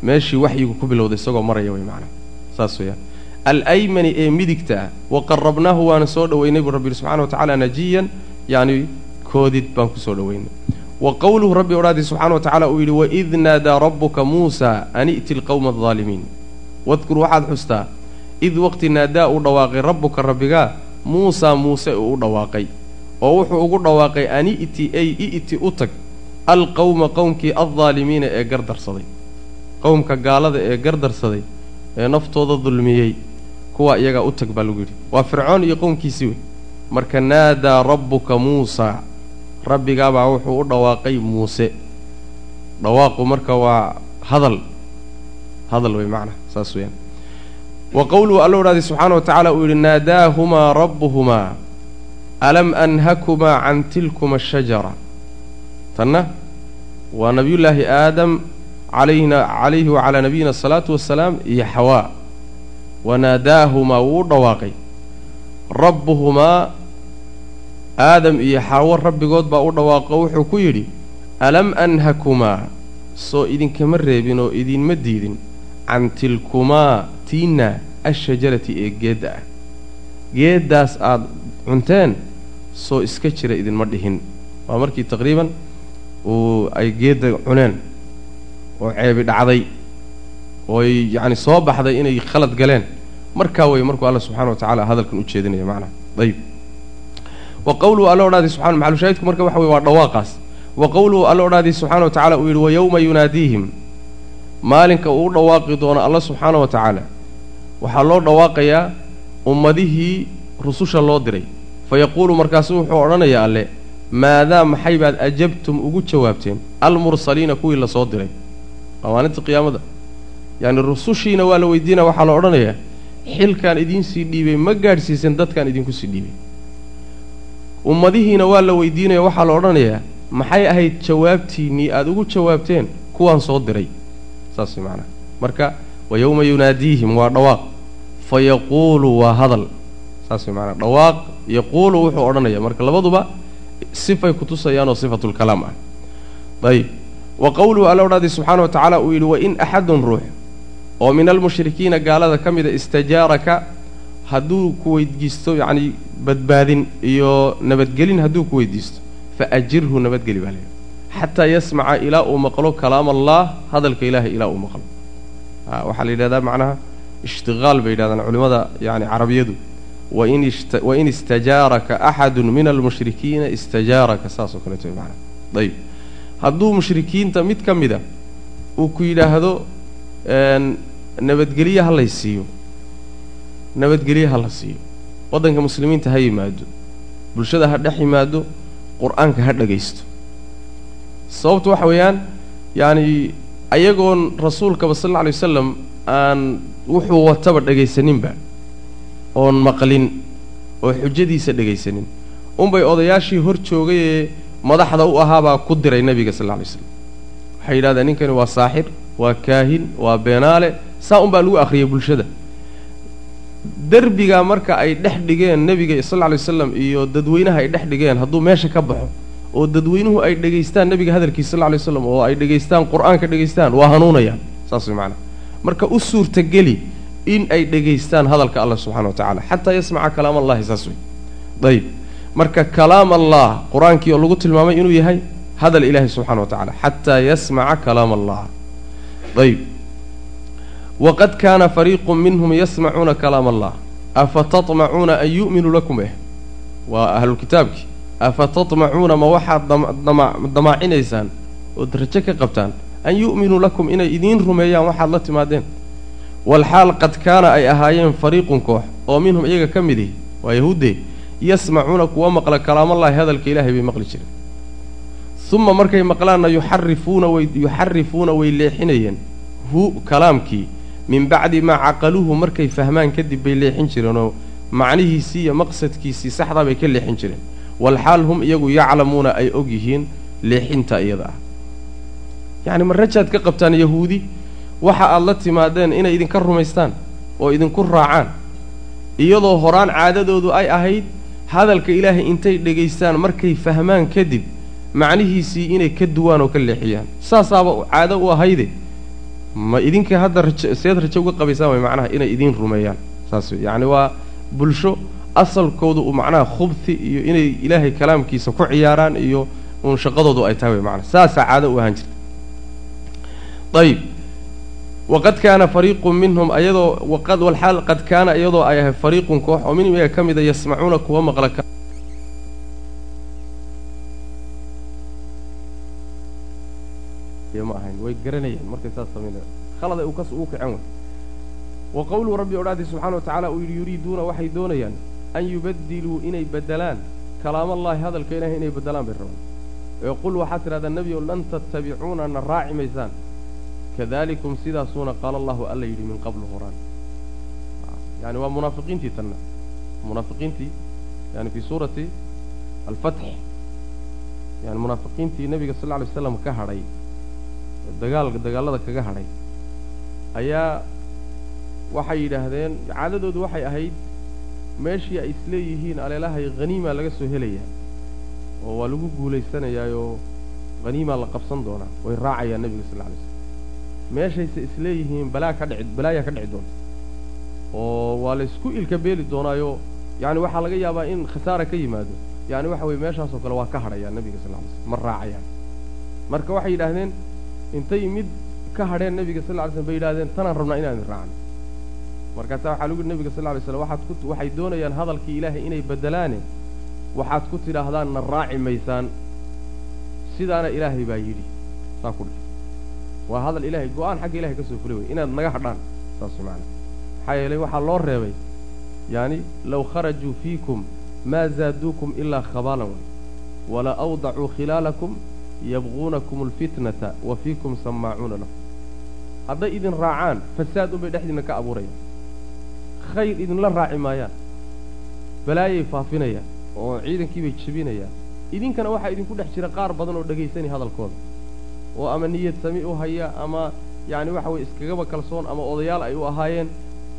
meeshii waxyigu ku bilowday isagoo maraya wey macnaha saas weeyaan. Al-aymani ee midigta ah wa qarrabnaahu waana soo dhoweynay buu rabbi subxana wa tacaala najiyan yacni koodid baan ku soo dhoweynay wa qowluhu rabbi odhaadii subxana wa tacala uu yidhi waid naadaa rabbuka muusa an i'ti lqowma aldaalimiin wadkur waxaad xustaa id waqti naadaa uu dhawaaqay rabbuka rabbigaa muusaa muuse uu u dhawaaqay oo wuxuu ugu dhawaaqay an i'ti ay i'ti u tag alqowma qowmkii aldaalimiina ee gardarsaday qowmka gaalada ee gardarsaday ee naftooda dulmiyey kuwa iyagaa u tag baa lagu yidhi. Waa fircoon iyo qowmkiisii wey. Marka naadaa rabbuka muusaa rabbigaabaa wuxuu u dhawaaqay muuse. Dhawaaqu marka waa hadal. Hadal wey macnaha saas weeyaan. Wa qowluhu alla odhaaday subxaana wa tacaala uu yidhi naadaahumaa rabbuhumaa alam anhakumaa can tilkuma ashajara tanna waa nabiyullaahi aadam calayhina calayhi wacalaa nabiyina asalaatu wasalaam iyo xawaa. Wanaadaahumaa wuu u dhawaaqay. Rabbuhumaa aadam iyo xaawo rabbigood baa u dhawaaqo wuxuu ku yidhi alam anhakumaa soo idinkama reebin oo idinma diidin. Can tilkumaa tiinna ashajarati ee geedda ah. Geeddaas aad cunteen soo iska jira idinma dhihin. Waa markii taqriiban uu ay geedda cuneen oo ceebi dhacday ooy yacni soo baxday inay khalad galeen. Markaa wey markuu alla subxana wa tacala hadalkan u jeedinaya macnaha ayib wa qowluhu alla odhaadii subxana maxalushaahidku marka waxa weye waa dhawaaqaas. Wa qowluhu alla odhaadii subxaana wa tacala uu yidhi wa yowma yunaadiihim maalinka uu u dhawaaqi doono alla subxaana wa tacaala waxaa loo dhawaaqayaa ummadihii rususha loo diray. Fa yaquulu markaasu wuxuu odhanayaa alle maadaa maxay baad ajabtum ugu jawaabteen? Almursaliina kuwii la soo diray. Waa maalinta qiyaamada. Yacni rusushiina waa la weydiinaya waxaa la odhanayaa xilkaan idiinsii dhiibay ma gaadhsiisan dadkaan idinku sii dhiibay ummadihiina waa la weydiinaya waxaa la odhanayaa maxay ahayd jawaabtiinnii aada ugu jawaabteen? Kuwaan soo diray. Saas macnaha marka wa yowma yunaadiihim waa dhawaaq. Fa yaquulu waa hadal. Saas macnaha dhawaaq yaquulu wuxuu odhanaya marka labaduba sifay kutusayaanoo sifatulkalaam ah. Ayib wa qowluhu alla odhaadii subxaana wa tacaala uu yidhi wain axadun ruux oo min almushrikiina gaalada ka mida istajaaraka hadduu ku weydiisto yacni badbaadin iyo nabadgelin hadduu ku weydiisto fa ajirhu nabadgeli baa leeyahy xataa yasmaca ilaa uu maqlo kalaam allah hadalka ilaahay ilaa uu maqlo. Waxaa la yidhahdaa macnaha ishtiqaal bay yidhahdaan culimmada yani carabiyadu. Wain istajaaraka axadun min almushrikiina istajaaraka saas kaleeto macnaha. Ayib hadduu mushrikiinta mid ka mida uu ku yidhaahdo nabadgelye ha lay nabadgelye ha la siiyo. Waddanka muslimiinta ha yimaado. Bulshada ha dhex yimaado. Qur'aanka ha dhagaysto. Sababtu waxa weeyaan yacani ayagoon rasuulkaba sal alla alay wasalam aan wuxuu wataba dhagaysaninba oon maqlin oo xujadiisa dhagaysanin. Unbay odayaashii hor joogay ee madaxda u ahaabaa ku diray nebiga sal alla alay slam waxay yidhahdeen ninkani waa saaxir waa kaahin waa beenaale. Saa unbaa lagu akhriyay bulshada derbigaa marka ay dhex dhigeen nebiga sal alay waslam iyo dadweynaha ay dhex dhigeen hadduu meesha ka baxo oo dadweynuhu ay dhegaystaan nebiga hadalkiisa sal lla alay waslam oo ay dhegaystaan qur'aanka dhegaystaan waa hanuunayaan saas way macanaha marka u suurtageli in ay dhegaystaan hadalka allah subxana wa tacala xataa yasmaca kalaam allahi saas wey ayib marka kalaam allah qur'aankii oo lagu tilmaamay inuu yahay hadal ilaahi subxana wa tacala xataa yasmaca kalaam allah ayb waqad kaana fariiqu minhum yasmacuuna kalaam allah afa taطmacuuna an yu'minuu lakum eh waa ahlulkitaabkii afa taطmacuuna ma waxaad damaacinaysaan ood rajo ka qabtaan an yu'minuu lakum inay idiin rumeeyaan waxaad la timaadeen walxaal qad kaana ay ahaayeen fariiqun koox oo minhum iyaga ka mid ihi waa yahuuddee yasmacuuna kuwa maqla kalaamallaahi hadalka ilaahay bay maqli jireen uma markay maqlaanna yuxarifuuna way yuxarifuuna way leexinayeen hu kalaamkii min bacdi maa caqaluuhu markay fahmaan kadib bay leexin jireenoo macnihiisii iyo maqsadkiisii saxdaa bay ka leexin jireen. Walxaal hum iyagu yaclamuuna ay og yihiin leexinta iyada ah. Yacni ma rajaad ka qabtaan yahuudi? Waxa aad la timaadeen inay idinka rumaystaan oo idinku raacaan. Iyadoo horaan caadadoodu ay ahayd hadalka ilaahay intay dhegaystaan markay fahmaan kadib macnihiisii inay ka duwaan oo ka leexiyaan. Saasaaba caado u ahayde ma idinka hadda rajo seed rajo uga qabaysaan way macnaha inay idiin rumeeyaan. Saas wey yacni waa bulsho asalkoodu uu macnaha khubthi iyo inay ilaahay kalaamkiisa ku ciyaaraan iyo uun shaqadoodu ay tahay way macnaha. Saasaa caado u ahaan jirta ayib waqad kaana fariiqun minhum ayadoo waqad walxaal qad kaana iyadoo ay ahay fariiqun koox oo minhum iyaga ka mida yasmacuuna kuwa maqla ma ahayn way garanayeen markay saas samaynaya khalada uu kas ugu kacen way. Wa qowluhu rabbi odhaadi subxana wa tacaala uu yidhi yuriiduuna waxay doonayaan an yubadiluu inay bedelaan kalaamallaahi hadalka ilahay inay bedelaan bay rabaan. Ee qul waxaad tidhahdaa nebiyow lan tattabicuuna na raaci maysaan. Kadalikum sidaasuuna qaala allahu alla yidhi min qablu horaan yani waa munaafiqiintii tanna. Munaafiqiintii yani fii suurati alfatx yani munaafiqiintii nebiga sal lla alay slam ka hadhay dagaal dagaallada kaga hadhay. Ayaa waxay yidhaahdeen caadadoodu waxay ahayd meeshii ay isleeyihiin aleelahay haniimaa laga soo helayaa. Oo waa lagu guulaysanayaayoo haniimaa la qabsan doonaa way raacayaan nebiga sal alay slam meeshayse isleeyihiin balaa ka dhici balaayaa ka dhici doonta. Oo waa laysku ilka beeli doonaayo yacni waxaa laga yaabaa in khasaara ka yimaado. Yacni waxa weye meeshaasoo kale waa ka hadhayaan nebiga sal lla alay slam ma raacayaan. Marka waxay yidhaahdeen intay mid ka hadheen nebiga sal lla alay slam bay yidhahdeen tanaan rabnaa inaan raacno. Markaasaa waxaa lagu yidhi nebiga sal alay slam waxaad ku waxay doonayaan hadalkii ilaahay inay bedelaane waxaad ku tidhaahdaan na raaci maysaan. Sidaana ilaahay baa yidhi. Saa ku dhihi waa hadal ilahay go'aan xagga ilahay ka soo fulay wey inaad naga hadhaan saas macanaa maxaa yeelay waxaa loo reebay yaani low kharajuu fiikum maa zaaduukum ilaa khabaalan way wala awdacuu khilaalakum yabquunakum alfitnata wa fiikum samaacuuna lahu. Hadday idin raacaan fasaad unbay dhexdiinna ka abuurayaan. Khayr idinla raaci maayaan. Balaayay faafinayaan. Oo ciidankiibay jebinayaan idinkana waxaa idinku dhex jira qaar badan oo dhegaysanaya hadalkooda. Oo ama niyad sami u haya ama yacni waxa weye iskagaba kalsoon ama odayaal ay u ahaayeen.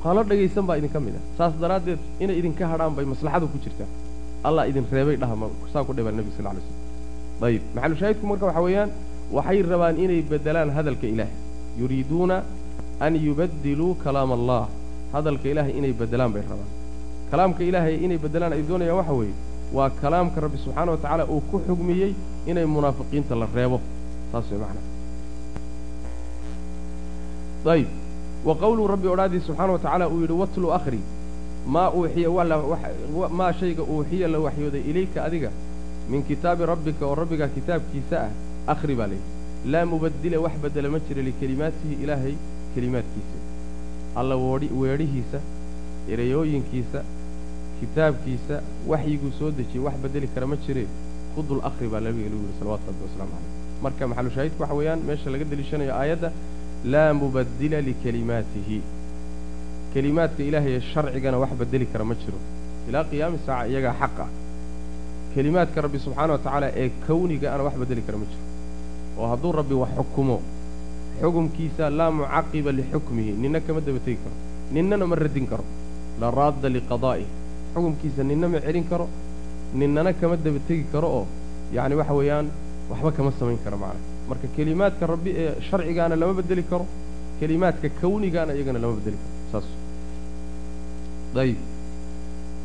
Qalo dhagaysan baa idinka mid ah. Saas daraaddeed inay idinka hadhaan bay maslaxadu ku jirtaa. Allah idin reebay dhahma saa ku dhibaa nebiga sal lla alay slam ayib maxalu shaahidku marka waxa weeyaan waxay rabaan inay bedelaan hadalka ilaahay. Yuriiduuna an yubadiluu kalaam allah hadalka ilaahay inay bedelaan bay rabaan. Kalaamka ilaahay inay bedelaan ay doonayaan waxa weeye waa kalaamka rabbi subxaana wa tacaala uu ku xugmiyey inay munaafiqiinta la reebo. Saas way macnaa ayib wa qowluu rabbi odhaadii subxaana wa tacaala uu yidhi watlu akhri maa uuxiya maa shayga uuxiya la waxyooday ilayka adiga min kitaabi rabbika oo rabbigaa kitaabkiisa ah akhri baa layidhi laa mubadila wax bedela ma jira likelimaatihi ilaahay kelimaadkiisa alla weedhihiisa ereyooyinkiisa kitaabkiisa waxyiguu soo dejiyey wax bedeli kara ma jiree ku dul akhri baa nabiga lagu yidhi salawatu rabbi wasalaamu calayh marka maxalu shaahidku waxa weeyaan meesha laga deliishanayo aayadda laa mubadila likelimaatihi kelimaadka ilaahay ee sharcigana wax bedeli kara ma jiro. Ilaa qiyaami saaca iyagaa xaq ah kelimaadka rabbi subxaana wa tacaala ee kawniga ana wax bedeli kara ma jiro. Oo hadduu rabbi wax xukumo xukumkiisa laa mucaqiba lixukmihi ninna kama daba tegi karo ninnana ma radin karo la raadda liqadaa'ih xukumkiisa ninna ma celin karo ninnana kama daba tegi karo oo yacni waxa weeyaan waxba kama samayn karo macnaha. Marka kelimaadka rabbi ee sharcigaana lama bedeli karo kelimaadka kawnigaana iyagana lama bedeli karo. Saas. Ayib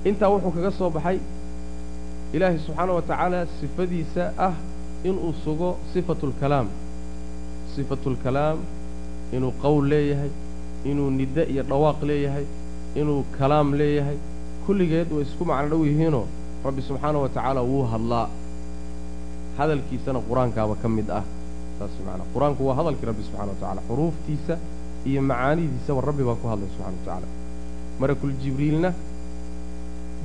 intaa wuxuu kaga soo baxay ilaahay subxaana wa tacaala sifadiisa ah inuu sugo sifatulkalaam sifatulkalaam inuu qowl leeyahay inuu nidde iyo dhawaaq leeyahay inuu kalaam leeyahay. Kulligeed way isku macno dhow yihiinoo rabbi subxaana wa tacaala wuu hadlaa. Hadalkiisana qur'aankaaba ka mid ah. Saas macnaa qur'aanku waa hadalkii rabbi subxana wa tacala xuruuftiisa iyo macaanidiisaba rabbi baa ku hadlay subxana wa tacaala malakul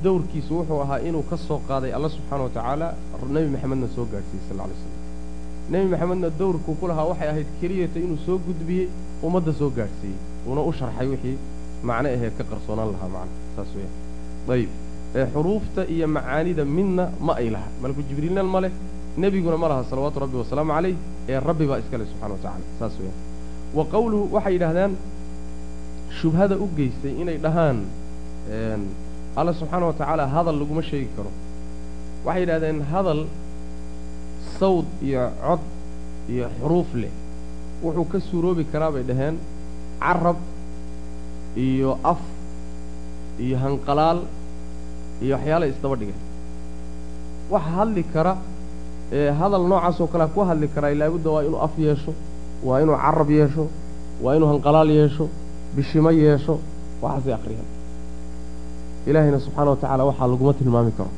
dowrkiisu wuxuu ahaa inuu ka soo qaaday alla subxaana wa tacaala nebi maxamedna soo gaadhsiiyey sal alay slam nebi maxamedna dowrkuu ku lahaa waxay ahayd keliyata inuu soo gudbiyey ummadda soo gaadhsiiyey. Uuna u sharxay wixii macno ahee ka qarsoonaan lahaa macna saas weeyaan ayib. Xuruufta iyo macaanida midna ma ay laha malakul jibriilna ma leh nebiguna ma laha salawaatu rabbi wasalaamu calayh ee rabbi baa iska leh subxana wa tacala saas weeyaan wa qowluhu waxay yidhahdaan shubhada u geystay inay dhahaan alla subxaana wa tacaala hadal laguma sheegi karo. Waxay yidhahdeen hadal sawd iyo cod iyo xuruuf leh. Wuxuu ka suuroobi karaa bay dhaheen carab iyo af iyo hanqalaal iyo waxyaala isdaba dhigay waxa hadli kara ee hadal noocaasoo kalea ku hadli karaa laabudda waa inuu af yeesho waa inuu carab yeesho waa inuu hanqalaal yeesho bishimo yeesho waxaasay akhriyaan ilaahayna subxaana wa tacaala waxaa laguma tilmaami karo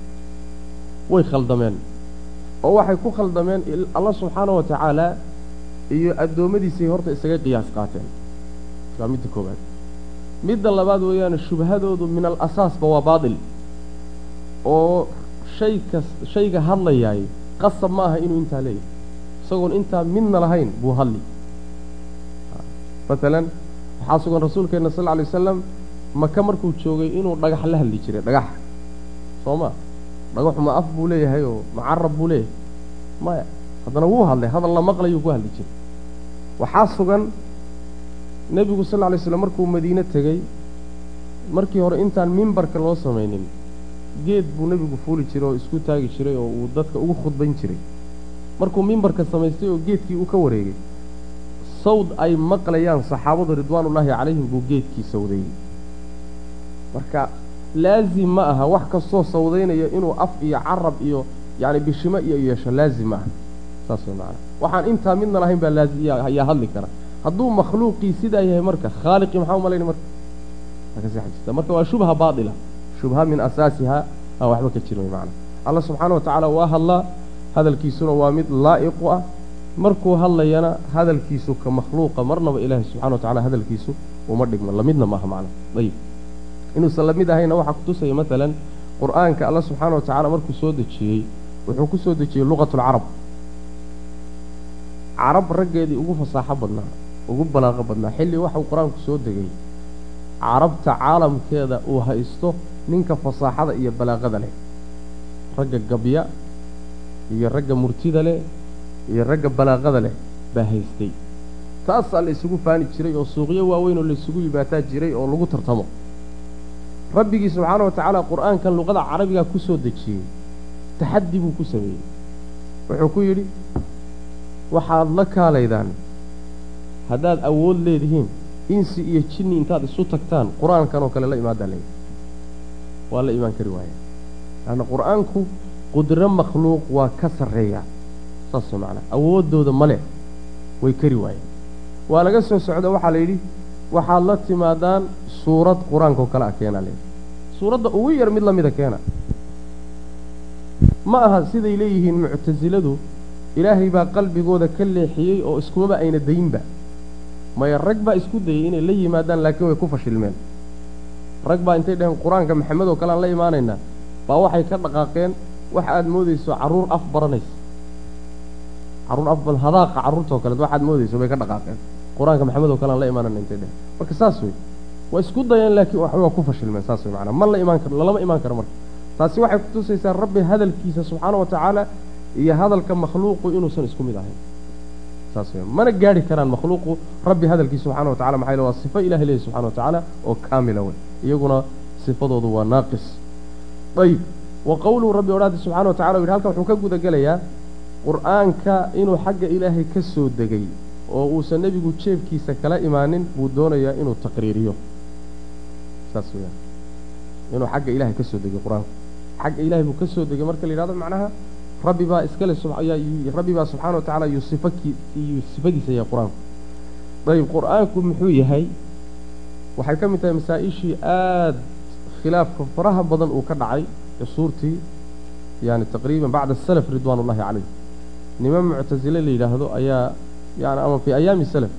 way khaldameen oo waxay ku khaldameen alla subxaana wa tacaala iyo addoommadiisay horta isaga qiyaas qaateen waa midda koowaad midda labaad weeyaane shubhadoodu min al asaasba waa baatil oo shay kas shayga hadlayaay qasab ma aha inuu intaa leeyahay isagoon intaa midna lahayn buu hadli maalan waxaa sugan rasuulkeenna sal lla lay wasalam maka markuu joogay inuu dhagax la hadli jiray dhagax. Soo ma? Dhagaxu ma af buu leeyahay oo ma carab buu leeyahay? Maya haddana wuu hadlay hadal la maqlayuu ku hadli jiray. Waxaa sugan nebigu sal lla lay slam markuu madiine tegey markii hore intaan mimbarka loo samaynin geed buu nebigu fuuli jiray oo isku taagi jiray oo uu dadka ugu khudbayn jiray. Markuu mimbarka samaystay oo geedkii uu ka wareegay sawd ay maqlayaan saxaabadu ridwaanullaahi calayhim buu geedkii sawdayey marka laazim ma aha. Wax kastoo sawdaynaya inuu af iyo carab iyo yacni bishimo iyo yeesho laazim ma aha. Saas way macana waxaan intaa midna lahayn baa laazim yaa hadli kara. Hadduu makhluuqii sidaa yahay marka khaaliqii maxaa umalayna marka? Akasixajirta marka waa shubha baatila shubha min asaasiha aa waxba ka jir way macana alla subxaana wa tacaala waa hadlaa. Hadalkiisuna waa mid laa'iqu ah. Markuu hadlayana hadalkiisu ka makhluuqa marnaba ilaahay subxana wa tacala hadalkiisu uma dhigmo lamidna maaha macna. Ayib inuusan la mid ahayna waxaa kutusaya maalan qur'aanka alla subxaana wa tacaala markuu soo dejiyey wuxuu ku soo dejiyey luqatulcarab carab. Raggeedii ugu fasaaxo badnaa ugu balaaqo badnaa xilli waxuu qur'aanku soo degay. Carabta caalamkeeda uu haysto ninka fasaaxada iyo balaaqada leh. Ragga gabya iyo ragga murtida leh iyo ragga balaaqada leh baa haystay. Taasaa la isugu faani jiray oo suuqyo waaweyn oo laisugu yibaataa jiray oo lagu tartamo rabbigii subxaana wa tacaala qur'aankan luqada carabigaa ku soo dejiyey. Taxaddi buu ku sameeyey. Wuxuu ku yidhi waxaad la kaalaydaan. Haddaad awood leedihiin insi iyo jinni intaad isu tagtaan qur'aankan oo kale la imaadaa leeyahy waa la imaan kari waaya. Laanna qur'aanku qudro makhluuq waa ka sarreeyaa saas macnaa. Awooddooda male way kari waayeen. Waa laga soo socda waxaa la yidhi waxaad la timaadaan suurad qur'aankaoo kale ah keenaa leeyahy suuradda ugu yar mid la mida keena. Ma aha siday leeyihiin muctasiladu ilaahay baa qalbigooda ka leexiyey oo iskumaba ayna dayinba maya rag baa isku dayey inay la yimaadaan laakiin way ku fashilmeen. Rag baa intay dhaheen qur'aanka maxamed oo kale aan la imaanaynaa baa waxay ka dhaqaaqeen wax aad moodayso carruur af baranaysa. Carruur af bal hadaaqa carruurtao kaleed waxaad moodayso bay ka dhaqaaqeen. Qur'aanka maxamed oo kale aan la imaanayna intay dheheen marka saas wey waa isku dayeen laakiin wax waa ku fashilmeen saas wey macnaa ma la imaan karo lalama imaan karo marka. Taasi waxay kutusaysaa rabbi hadalkiisa subxaana wa tacaala iyo hadalka makhluuqu inuusan isku mid ahayn. Saas wey mana gaadhi karaan makhluuqu rabbi hadalkiisa subxana wa tacala maxaa yele waa sifo ilahi leeyahy subxana wa tacaala oo kaamila wey iyaguna sifadoodu waa naaqis. Ayib wa qowluhu rabbi odhaadi subxana wa tacala u yidhi halkan wuxuu ka guda gelayaa qur'aanka inuu xagga ilaahay ka soo degay oo uusan nebigu jeebkiisa kala imaanin buu doonayaa inuu taqriiriyo. Saas weyaan inuu xagga ilaahay ka soo degay qur'aanku. Xagga ilaahay buu ka degay marka la yidhahdo macnaha rabbi baa iskale rabbi baa subxaana wa tacaala iyuu sifadiisa yahay qur'aanku. Dayib qur'aanku muxuu yahay waxay ka mid tahay masaa-ishii aada khilaafka faraha badan uu ka dhacay cusuurtii yani taqriiban bacda salaf ridwaan calayh niman muctasile la yidhaahdo ayaa yani ama fii ayaami salaf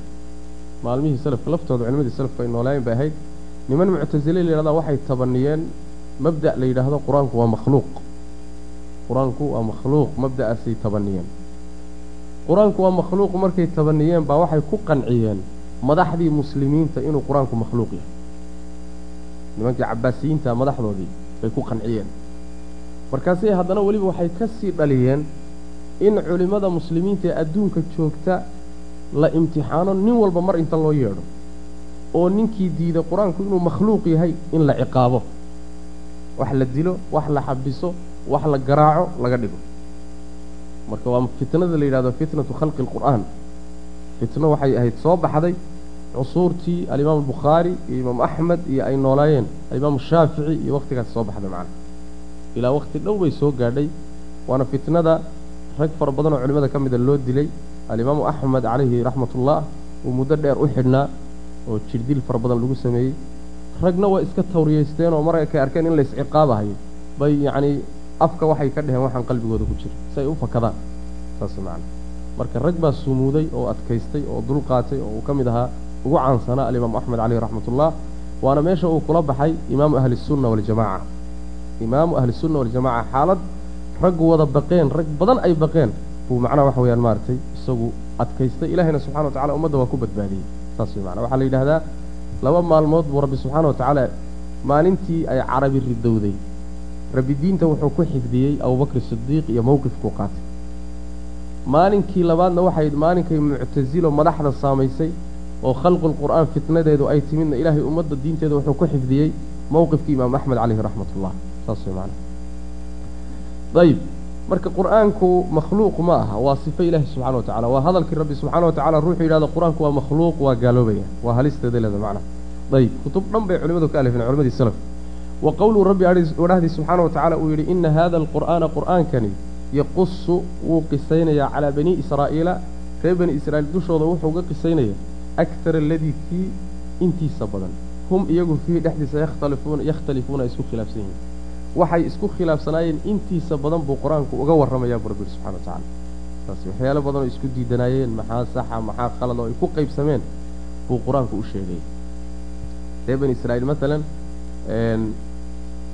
maalmihii salafka laftooda culimadii salafku ay noolaayeen bay ahayd. Niman muctasile la yidhahda waxay tabaniyeen mabda' la yidhaahdo qur'aanku waa makhluuq. Qur'aanku waa makhluuq mabda'aasay tabaniyeen. Qur'aanku waa makhluuq markay tabaniyeen baa waxay ku qanciyeen madaxdii muslimiinta inuu qur'aanku makhluuq yahay. Nimankii cabaasiyiinta madaxdoodii bay ku qanciyeen. Markaasay haddana weliba waxay ka sii dhaliyeen in culimmada muslimiinta ee adduunka joogta la imtixaano nin walba mar inta loo yeedho oo ninkii diiday qur'aanku inuu makhluuq yahay in la ciqaabo. Wax la dilo wax la xabiso wax la garaaco laga dhigo. Marka waa fitnada la yidhahdo fitnatu khalqi alqur'aan. Fitno waxay ahayd soo baxday cusuurtii alimaamu albukhaari iyo imaamu axmed iyo ay noolaayeen alimaamu shaafici iyo wakhtigaas soo baxday macana ilaa wakhti dhow bay soo gaadhay waana fitnada rag fara badan oo culimmada ka mida loo dilay alimaamu axmed calayhi raxmatullah uu muddo dheer u xidhnaa oo jirdil fara badan lagu sameeyey. Ragna waa iska tawriyaysteen oo mar kay arkeen in la isciqaabahayo bay yacnii afka waxay ka dheheen waxaan qalbigooda ku jira si ay u fakadaan. Saas macana marka rag baa sumuuday oo adkaystay oo dul qaatay oo uu ka mid ahaa ugu caansanaa alimaamu axmed caleyhi raxmatullah waana meesha uu kula baxay imaamu ahlisunna waljamaca imaamu ahlisunna waljamaca xaalad raggu wada baqeen rag badan ay baqeen. Buu macnaha waxa weyaan maaragtay isagu adkaystay. Ilahayna subxana wa tacala ummadda waa ku badbaadiyey. Saas wey macana waxaa la yidhahdaa laba maalmood buu rabbi subxaana wa tacaala maalintii ay carabi ridowday. Rabbi diinta wuxuu ku xifdiyey abubakr sidiiq iyo mowqifkuu qaatay. Maalinkii labaadna waxay maalinkay muctasilo madaxda saamaysay oo khalqulqur'aan fitnadeedu ay timidna ilaahay ummadda diinteeda wuxuu ku xifdiyey mowqifkii imaamu axmed caleyhi raxmatullah. Saas wey macana ayib marka qur'aanku makhluuq ma aha waa sifo ilaahi subxana wa tacala waa hadalkii rabbi subxaana wa tacala ruuxuu yidhahdo qur'aanku waa makhluuq waa gaaloobaya waa halisteeda leeda macna. Ayib kutub dhan bay culimadu ka alifeen culimadii salaf. Wa qowluu rabbi odhahdii subxaana wa tacala uu yidhi ina hada alqur'aana qur'aankani yaqusu wuu qisaynayaa calaa bani israa'iila. Reer bani israa'iil dushooda wuxuu ga qisaynaya aktar aladii kii intiisa badan. Hum iyagu fiihi dhexdiisa yakhtalifuuna yakhtalifuuna isku khilaafsan yihiin waxay isku khilaafsanaayeen intiisa badan buu qur'aanku uga warramayaa bu rabbi subxana wa tacala taas waxyaalo badan oo isku diidanaayeen maxaa saxa maxaa qalad oo ay ku qaybsameen buu qur'aanku u sheegay. Reer bani israa'iil maalan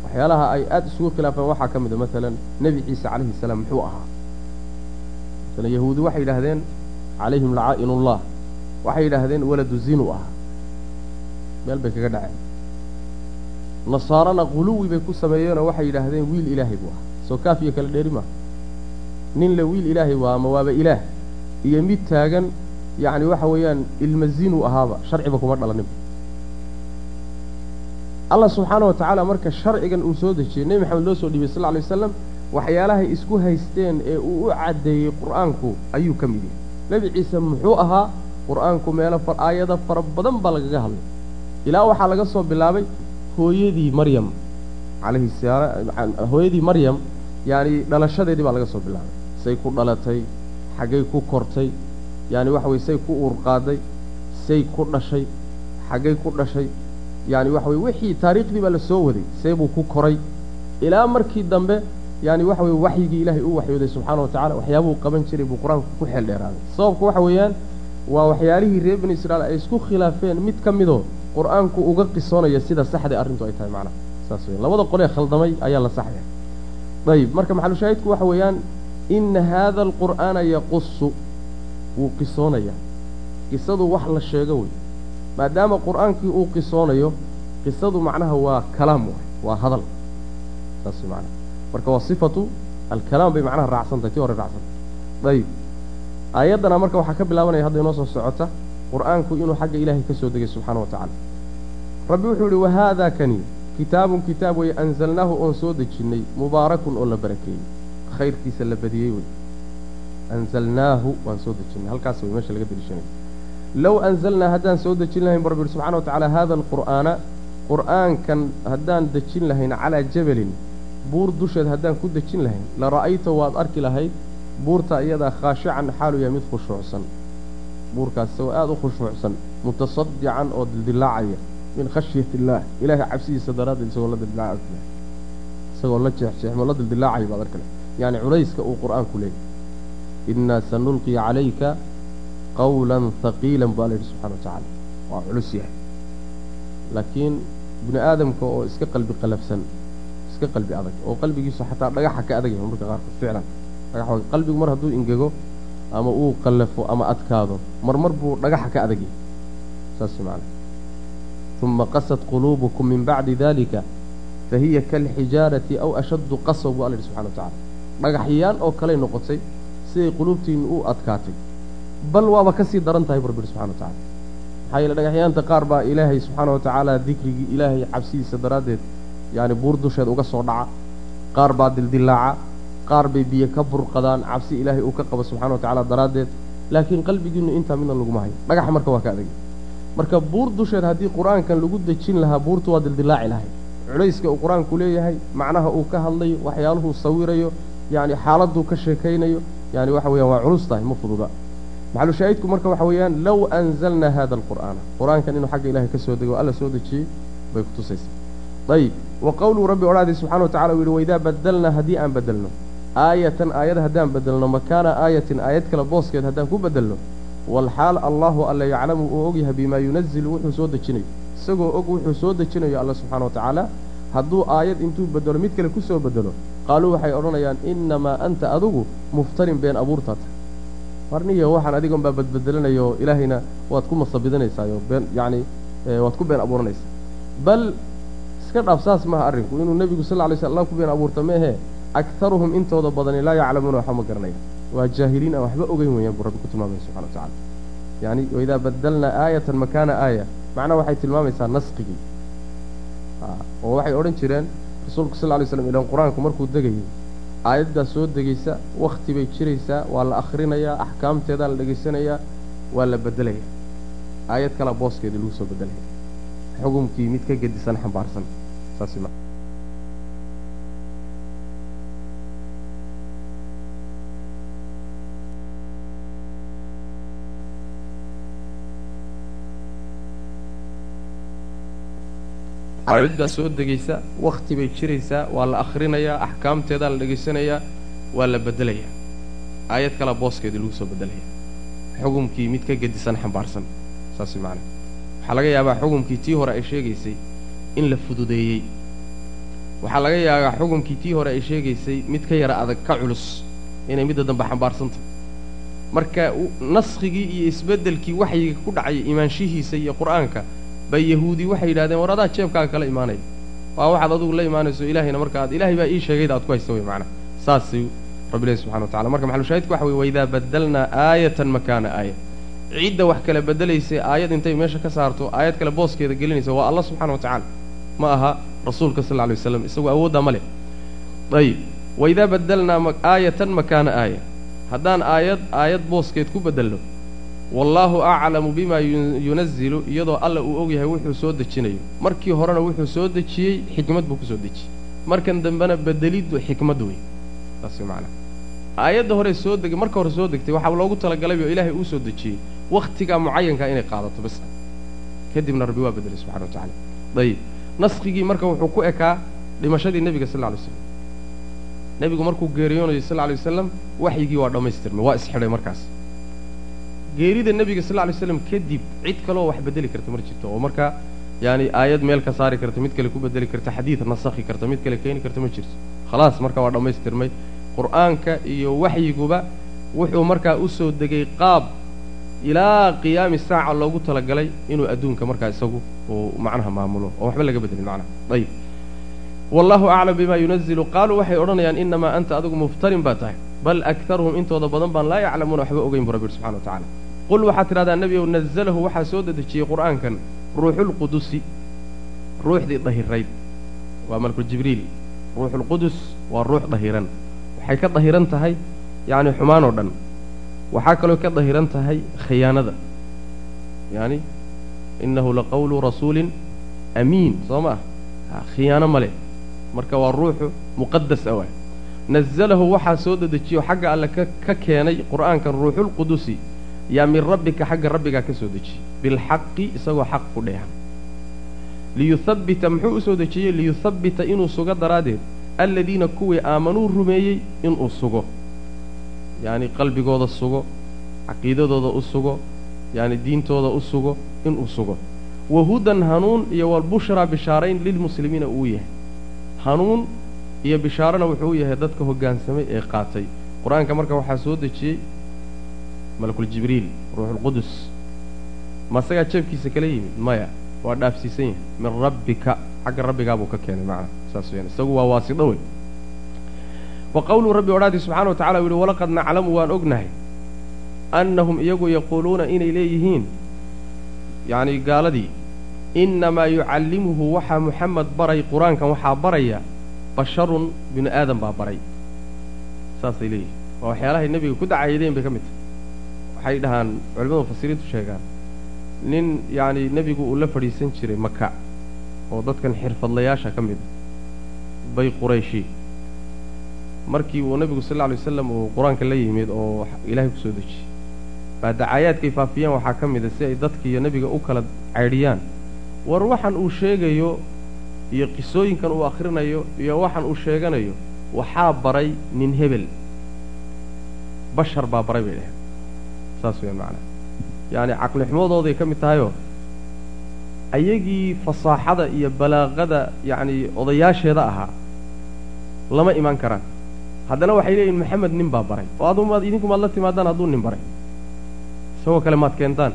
waxyaalaha ay aada isugu khilaafeen waxaa ka mid a maalan nebi ciise calayhi salaam muxuu ahaa. Masalan yahuudi waxay yidhaahdeen calayhim lacaa'inullah waxay yidhaahdeen waladu zinu ahaa. Meel bay kaga dhaceen nasaarana quluwi bay ku sameeyeenoo waxay yidhaahdeen wiil ilaahay buu ahaa soo kaaf iyo kala dheeri maaha nin le wiil ilaahay waa ama waaba ilaah. Iyo mid taagan yacni waxa weeyaan ilma zinu ahaaba sharciba kuma dhalaninba allah subxaana wa tacaala marka sharcigan uu soo dejiyey nebi maxamed loo soo dhiibay sal lla lay waslam waxyaalahay isku haysteen ee uu u caddeeyey qur'aanku ayuu ka mid yahay. Nebi ciise muxuu ahaa qur'aanku meelo aayado fara badan baa lagaga hadlay. Ilaa waxaa laga soo bilaabay hooyadii maryam hooyadii maryam yacani dhalashadeedii baa laga soo bilaabay. Say ku dhalatay xaggay ku kortay yaani waxa weye say ku uurqaaday say ku dhashay xaggay ku dhashay yaani waxa weye wixii taariikhdii baa la soo waday see buu ku koray. Ilaa markii dambe yaani waxa weye waxyigii ilaahay u waxyooday subxaana wa tacala waxyaabuu qaban jiray buu qur'aanku ku xeel dheeraaday sababku waxa weeyaan waa waxyaalihii reer bani israa'iil ay isku khilaafeen mid ka midoo qur'aanku uga qisoonaya sida saxda arrintu ay tahay macnaha saas weyan labada qolee khaldamay ayaa la saxaya. Ayib marka maxalushaahidku waxa weeyaan ina haada alqur'aana yaqusu wuu qisoonaya qisadu wax la sheego wey maadaama qur'aankii uu qisoonayo qisadu macnaha waa kalaam waay waa hadal. Saas macnaha marka waa sifatu alkalaam bay macnaha raacsan tahay tii hore raacsantahay ayib. Aayaddana marka waxaa ka bilaabanaya hadda inoo soo socota qur'aanku inuu xagga ilaahay ka soo degay subxaana wa tacaala rabbi wuxuu yihi wahaadaa kani? Kitaabun kitaab weye anzalnaahu oon soo dejinnay mubaarakun oo la barakeeyey. Khayrkiisa la badiyey wey anzalnaahu waan soo dejinnay halkaas wey meesha laga deliishanay low anzalnaa haddaan soo dejin lahayn bu rabbi yihi subxana wa tacala hada alqur'aana qur'aankan haddaan dejin lahayn calaa jabalin buur dusheed haddaan ku dejin lahayn la ra'ayta waad arki lahayd buurta iyadaa khaashican xaalu yahay mid khushuucsan buurkaas isagoo aada u khushuucsan mutasadican oo dildilaacaya min khashyati illaah ilaahay cabsidiisa daraaddeed isagoo la dildilaaca isagoo la jeexjeexmo la dildilaacaya baad lahayd yacni culayska uu qur'aanku leeyahy innaa sanulqi calayka qawlan haqiilan baa la yidhi subxana wa tacaala. Waa culus yahay. Laakiin bini aadamka oo iska qalbi qalafsan iska qalbi adag oo qalbigiisu xataa dhagaxa ka adag yahay marka qaarkood ficlan dhagax qalbigu mar hadduu ingego ama uu qallafo ama adkaado marmar buu dhagaxa ka adag yahay saas macana uma qasad quluubukum min bacdi dalika fahiya kaalxijaarati aw ashaddu qasaw buu alla yidhi subxana wa tacala dhagaxyaan oo kaley noqotay siday quluubtiinnu u adkaatay. Bal waaba ka sii daran tahay bu rabbi yidhi subxana wa tacala maxaa yeele dhagaxyaanta qaar baa ilaahay subxaana wa tacaala dikrigii ilaahay cabsidiisa daraaddeed yacni buur dusheed uga soo dhaca. Qaar baa dildilaaca qaar bay biyo ka burqadaan cabsi ilaahay uu ka qabo subxana wa tacaala daraaddeed. Laakiin qalbigiinnu intaa midna laguma hayo dhagaxa marka waa ka adagay. Marka buur dusheed haddii qur'aankan lagu dejin lahaa buurtu waa dildilaaci lahay. Culayska uu qur'aanku leeyahay macnaha uu ka hadlayo waxyaaluhuu sawirayo yacni xaaladuu ka sheekaynayo yani waxa weeyaan waa culus tahay ma fududa. Maxalu shaahidku marka waxa weeyaan low anzalnaa hada alqur'aana. Qur'aankan inuu xagga ilahay ka soo dego alla soo dejiyey bay kutusaysaa ayib wa qowluu rabbi odhaadii subxana wa tacala uu yidhi waidaa badalnaa haddii aan bedelno aayatan aayad haddaan bedelno makaana aayatin aayad kale booskeed haddaan ku bedelno walxaal allahu alla yaclamu uu ogyahay bimaa yunazilu wuxuu soo dejinayo isagoo og wuxuu soo dejinayo alla subxana wa tacaala hadduu aayad intuu bedelo mid kale ku soo bedelo qaaluu waxay odhanayaan innamaa anta adigu muftarin been abuurtaa tahay marniyo waxaan adigon baa badbedelanayo ilaahayna waad ku masabidanaysaayoo been yacni waad ku been abuuranaysaa. Bal iska dhaaf saas maaha arrinku inuu nebigu sal lla lay sl alla ku been abuurta meehe aktaruhum intooda badani laa yaclamuuna waxba ma garanaya waa jaahiliin aan waxba ogeyn weeyaan buu rabbi ku tilmaamaya subxana wa tacala yacni waidaa badalnaa aayatan makaana aaya macnaha waxay tilmaamaysaa nasqigii oo waxay odhan jireen rasuulku sal lay slam ilaan qur'aanku markuu degayay aayaddaa soo degaysa wakhti bay jiraysaa waa la akhrinayaa axkaamteedaa la dhegaysanayaa waa la bedelayaa aayad kalea booskeedii lagu soo bedelaya xukumkii mid ka gedisan xambaarsan saas ma aayaddaa soo degaysa wakhti bay jiraysaa waa la akhrinayaa axkaamteedaa la dhegaysanayaa waa la bedelayaa aayad kalea booskeedii lagu soo bedelaya. Xukumkii mid ka gedisan xambaarsan saas macana waxaa laga yaabaa xukumkii tii hore ay sheegaysay in la fududeeyey. Waxaa laga yaabaa xukumkii tii hore ay sheegaysay mid ka yara adag ka culus inay midda dambe xambaarsantahy marka naskigii iyo isbeddelkii waxyiga ku dhacaya imaanshihiisa iyo qur'aanka bay yahuudi waxay yidhahdeen war adaa jeebkaaga kala imaanaya waa waxaad adugu la imaanayso ilaahayna marka ilaahay baa ii sheegayda aad ku haysta wey macana saasay rabbilahi subxana wa tacala marka maxalushaahidku waxa weye waidaa badalnaa aayatan makaana aaya. Cidda wax kala bedelaysay aayad intay meesha ka saarto aayad kale booskeeda gelinaysa waa allah subxana wa tacaala. Ma aha rasuulka sal lla alay waslam isagoo awooddaa ma leh. Ayib. Waidaa badalnaa aayatan makaana aaya. Haddaan aayad aayad booskeed ku bedelno wallaahu aclamu bimaa yunazilu iyadoo alla uu ogyahay wuxuu soo dejinayo. Markii horena wuxuu soo dejiyey xikmad buu ku soo dejiyey. Markan dambena bedeliddu xikmad wey saas macnaa aayadda hore soo degay marka hore soo degtay waxaa loogu talagalay oo ilaahay uu soo dejiyey. Wakhtigaa mucayankaa inay qaadato bas kadibna rabbi waa bedelay subxana wa tacala ayib naskigii marka wuxuu ku ekaa dhimashadii nebiga sal lla lay slam nebigu markuu geeriyoonayo sal lla lay wasalam waxyigii waa dhammaystirmay waa isxidhay markaas geerida nebiga sal lay slam kadib cid kaloo wax bedeli karta mar jirto oo markaa yaani aayad meel ka saari karta mid kale ku bedeli karta xadiid nasakhi karta mid kale keeni karta ma jirto. Khalaas marka waa dhammaystirmay. Qur'aanka iyo waxyiguba wuxuu markaa u soo degay qaab ilaa qiyaami saaca loogu talagalay inuu adduunka markaa isagu uu macnaha maamulo oo waxba laga bedelin macnaha. Ayib. Wallahu aclam bima yunazilu qaaluu waxay odhanayaan inamaa anta adigu muftarin baa tahay. Bal aktaruhum intooda badan baan laa yaclamuuna waxba ogeyn bu rabbi subxana wa tacala qul waxaad tidhahdaa nebigow nazalahu waxaa soo dedejiyey qur'aankan ruuxulqudusi ruuxdii dahirayd waa malku jibriil ruuxulqudus waa ruux dahiran. Waxay ka dahiran tahay yacni xumaan oo dhan. Waxaa kaloo ka dahiran tahay khiyaanada. Yacni innahu laqawlu rasuulin amiin soo ma ah? Khiyaano ma leh. Marka waa ruuxu muqadas a waay. Nazalahu waxaa soo dedejiyo xagga alle ka ka keenay qur'aankan ruuxulqudusi yaa min rabbika xagga rabbigaa ka soo dejiyey bilxaqi isagoo xaq ku dheehan. Liyuhabbita muxuu u soo dejiyey? Liyuhabbita inuu sugo daraaddeed aladiina kuwii aamanuu rumeeyey inuu sugo. Yacni qalbigooda sugo caqiidadooda u sugo yacni diintooda u sugo inuu sugo. Wahudan hanuun iyo walbushraa bishaarayn lilmuslimiina uu yahay. Hanuun iyo bishaarana wuxuu u yahay dadka hoggaansamay ee qaatay. Qur'aanka marka waxaa soo dejiyey malakuljibriil ruuxulqudus ma asagaa jeebkiisa kala yimid maya waa dhaafsiisan yahay. Min rabbika xagga rabbigaabuu ka keenay macna saas weyaan isagu waa waasidho wey wa qowluu rabbi odhaadii subxana wa tacala u yihi walaqad naclamu waan ognahay annahum iyagu yaquuluuna inay leeyihiin. Yacni gaaladii innamaa yucallimuhu waxaa muxamed baray qur'aankan waxaa baraya basharun binu aadam baa baray. Saasay leeyihiin waa waxyaalahay nebiga ku dacaydeen bay ka mid tahay waxay dhahaan culimada mufasiriintu sheegaan nin yacni nebigu uu la fadhiisan jiray maka oo dadkan xirfadlayaasha ka mid bay qurayshi. Markii uu nebigu sal alla alay wasalam uu qur'aanka la yimid oo ilaahay ku soo dejiyey baa dacaayaadkay faafiyaan waxaa ka mid a si ay dadkiiyo nebiga u kala caydhiyaan. War waxan uu sheegayo iyo qisooyinkan uu akhrinayo iyo waxan uu sheeganayo waxaa baray nin hebel. Bashar baa baray bay dhaheen saas weyaan macnaa. Yacni caqlixumadooday ka mid tahayoo ayagii fasaaxada iyo balaaqada yacni odayaasheeda ahaa lama imaan karaan. Haddana waxay leeyihiin maxamed nin baa baray. Oo adumaad idinku maad la timaadaan hadduu nin baray. Isagoo kale maad keentaan.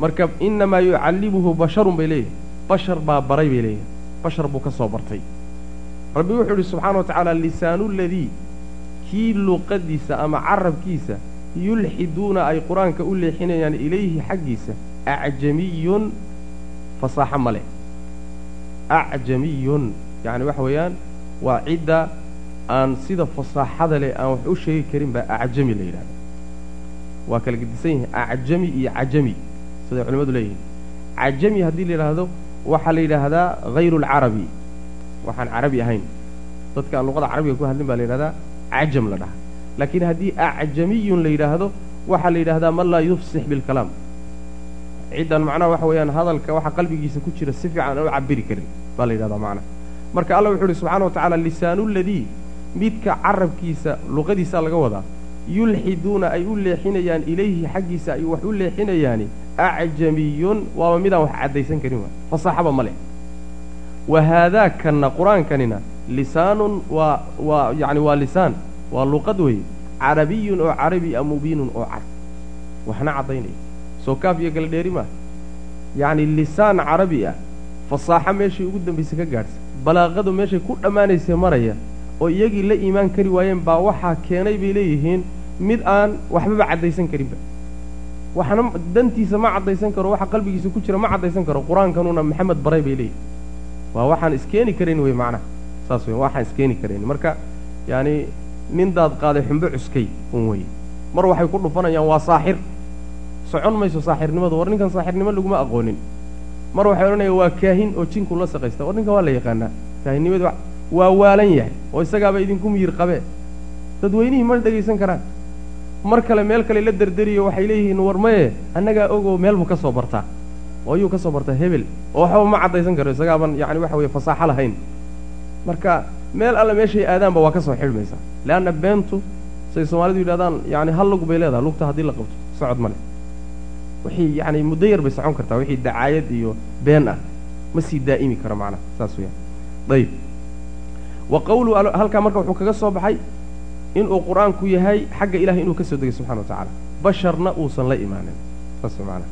Marka innamaa yucallimuhu basharun bay leeyihiin bashar baa baray bay leeyihiin bashar buu ka soo bartay. Rabbi wuxuu idhi subxaana wa tacaala lisaanuladii kii luqadiisa ama carabkiisa yulxiduuna ay qur'aanka u leexinayaan ilayhi xaggiisa. Acjamiyun fasaaxo ma leh. Acjamiyun yacni waxa weeyaan waa cidda aan sida fasaaxada leh aan wax u sheegi karin baa acjami la yidhahda waa kala gedisan yihiin acjami iyo cajami siday culimmadu leeyihiin. Cajami haddii la yidhaahdo waxaa la yidhaahdaa hayru alcarabi waxaan carabi ahayn. Dadka aan luqada carabiga ku hadlin baa la yidhahdaa cajam la dhaha laakiin haddii acjamiyun la yidhaahdo waxaa la yidhahdaa man laa yufsix bilkalaam ciddan macnaha waxa weeyaan hadalka waxa qalbigiisa ku jira si fiican aan u cabiri karin baa la yidhahdaa macnaha. Marka alla wuxuu uhi subxana wa tacaala lisaanuladii midka carabkiisa luqadiisaa laga wadaa yulxiduuna ay u leexinayaan ilayhi xaggiisa ay wax u leexinayaani acjamiyun waaba midaan wax caddaysan karin waay. Fasaaxaba ma leh. Wa haadaakanna qur'aankanina lisaanun waa waa yacni waa lisaan waa luqad weeye carabiyun oo carabi a mubiinun oo cad. Waxna caddaynaya soo kaaf iyo gala dheeri maa yacni lisaan carabi ah fasaaxo meeshay ugu dambaysa ka gaadhsa. Balaaqadu meeshay ku dhammaanaysa maraya oo iyagii la iimaan kari waayeen baa waxaa keenay bay leeyihiin mid aan waxbaba caddaysan karinba. Waxna dantiisa ma caddaysan karo waxa qalbigiisa ku jira ma caddaysan karo qur'aankanuna maxamed baray bay leeyihiin waa waxaan iskeeni karayn wey macnaha saas wey waxaan iskeeni karayn. Marka yacani nin daad qaaday xumbo cuskay un weye mar waxay ku dhufanayaan waa saaxir. Socon mayso saaxirnimadu war ninkan saaxirnimo laguma aqoonin. Mar waxay odhanayaan waa kaahin oo jinku la saqaysta. War ninkan waa la yaqaanaa. Kaahinnimadu waa waalan yahay oo isagaaba idinku miyir qabee dadweynihii ma dhegaysan karaan. Mar kale meel kale la derderiyo waxay leeyihiin war maye annagaa ogoo meel buu ka soo bartaa. Oo ayuu ka soo bartaa hebel oo waxba ma caddaysan karo isagaaban yacni waxa weeye fasaaxo lahayn. Marka meel alle meeshay aadaanba waa ka soo xidhmaysaa leanna beentu say soomaalidu yidhahdaan yacni hal lug bay leedahay lugta haddii la qabto socod ma leh. Wixii yacni muddo yar bay socon kartaa wixii dacaayad iyo been ah. Ma sii daa'imi karo macnaha saas weyaan ayib wa qawlu halkaa marka wuxuu kaga soo baxay inuu qur'aanku yahay xagga ilahay inuu ka soo degay subxana wa tacaala. Basharna uusan la imaanin saas macnaha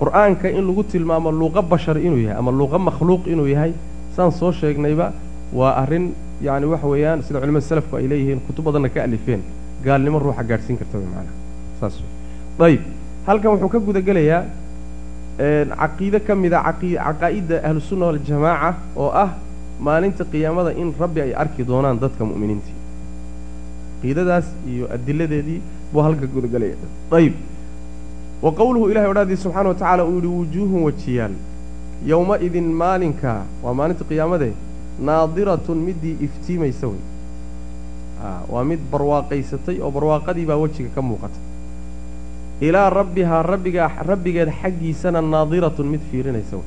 qur'aanka in lagu tilmaamo luuqa bashar inuu yahay ama luuqa makhluuq inuu yahay saan soo sheegnayba waa arrin yacni waxa weeyaan sida culimada salafku ay leeyihiin kutub badanna ka alifeen. Gaalnimo ruuxa gaadhsiin karta way macnaha saas wey ayib halkan wuxuu ka gudagelayaa caqiide ka mida caqaa'idda ahlusunna waljamaaca oo ah maalinta qiyaamada in rabbi ay arki doonaan dadka mu'miniintii. Caqiidadaas iyo adiladeedii buu halka gudagelaya ayib wa qowluhu ilahay odhaadii subxana wa tacaala uu yidhi wujuuhun wejiyaal yowma-idin maalinkaa waa maalinta qiyaamadee naadiratun middii iftiimaysa wey waa mid barwaaqaysatay oo barwaaqadii baa wejiga ka muuqata. Ilaa rabbihaa rabbigaa rabbigeed xaggiisana naadiratun mid fiirinaysa wey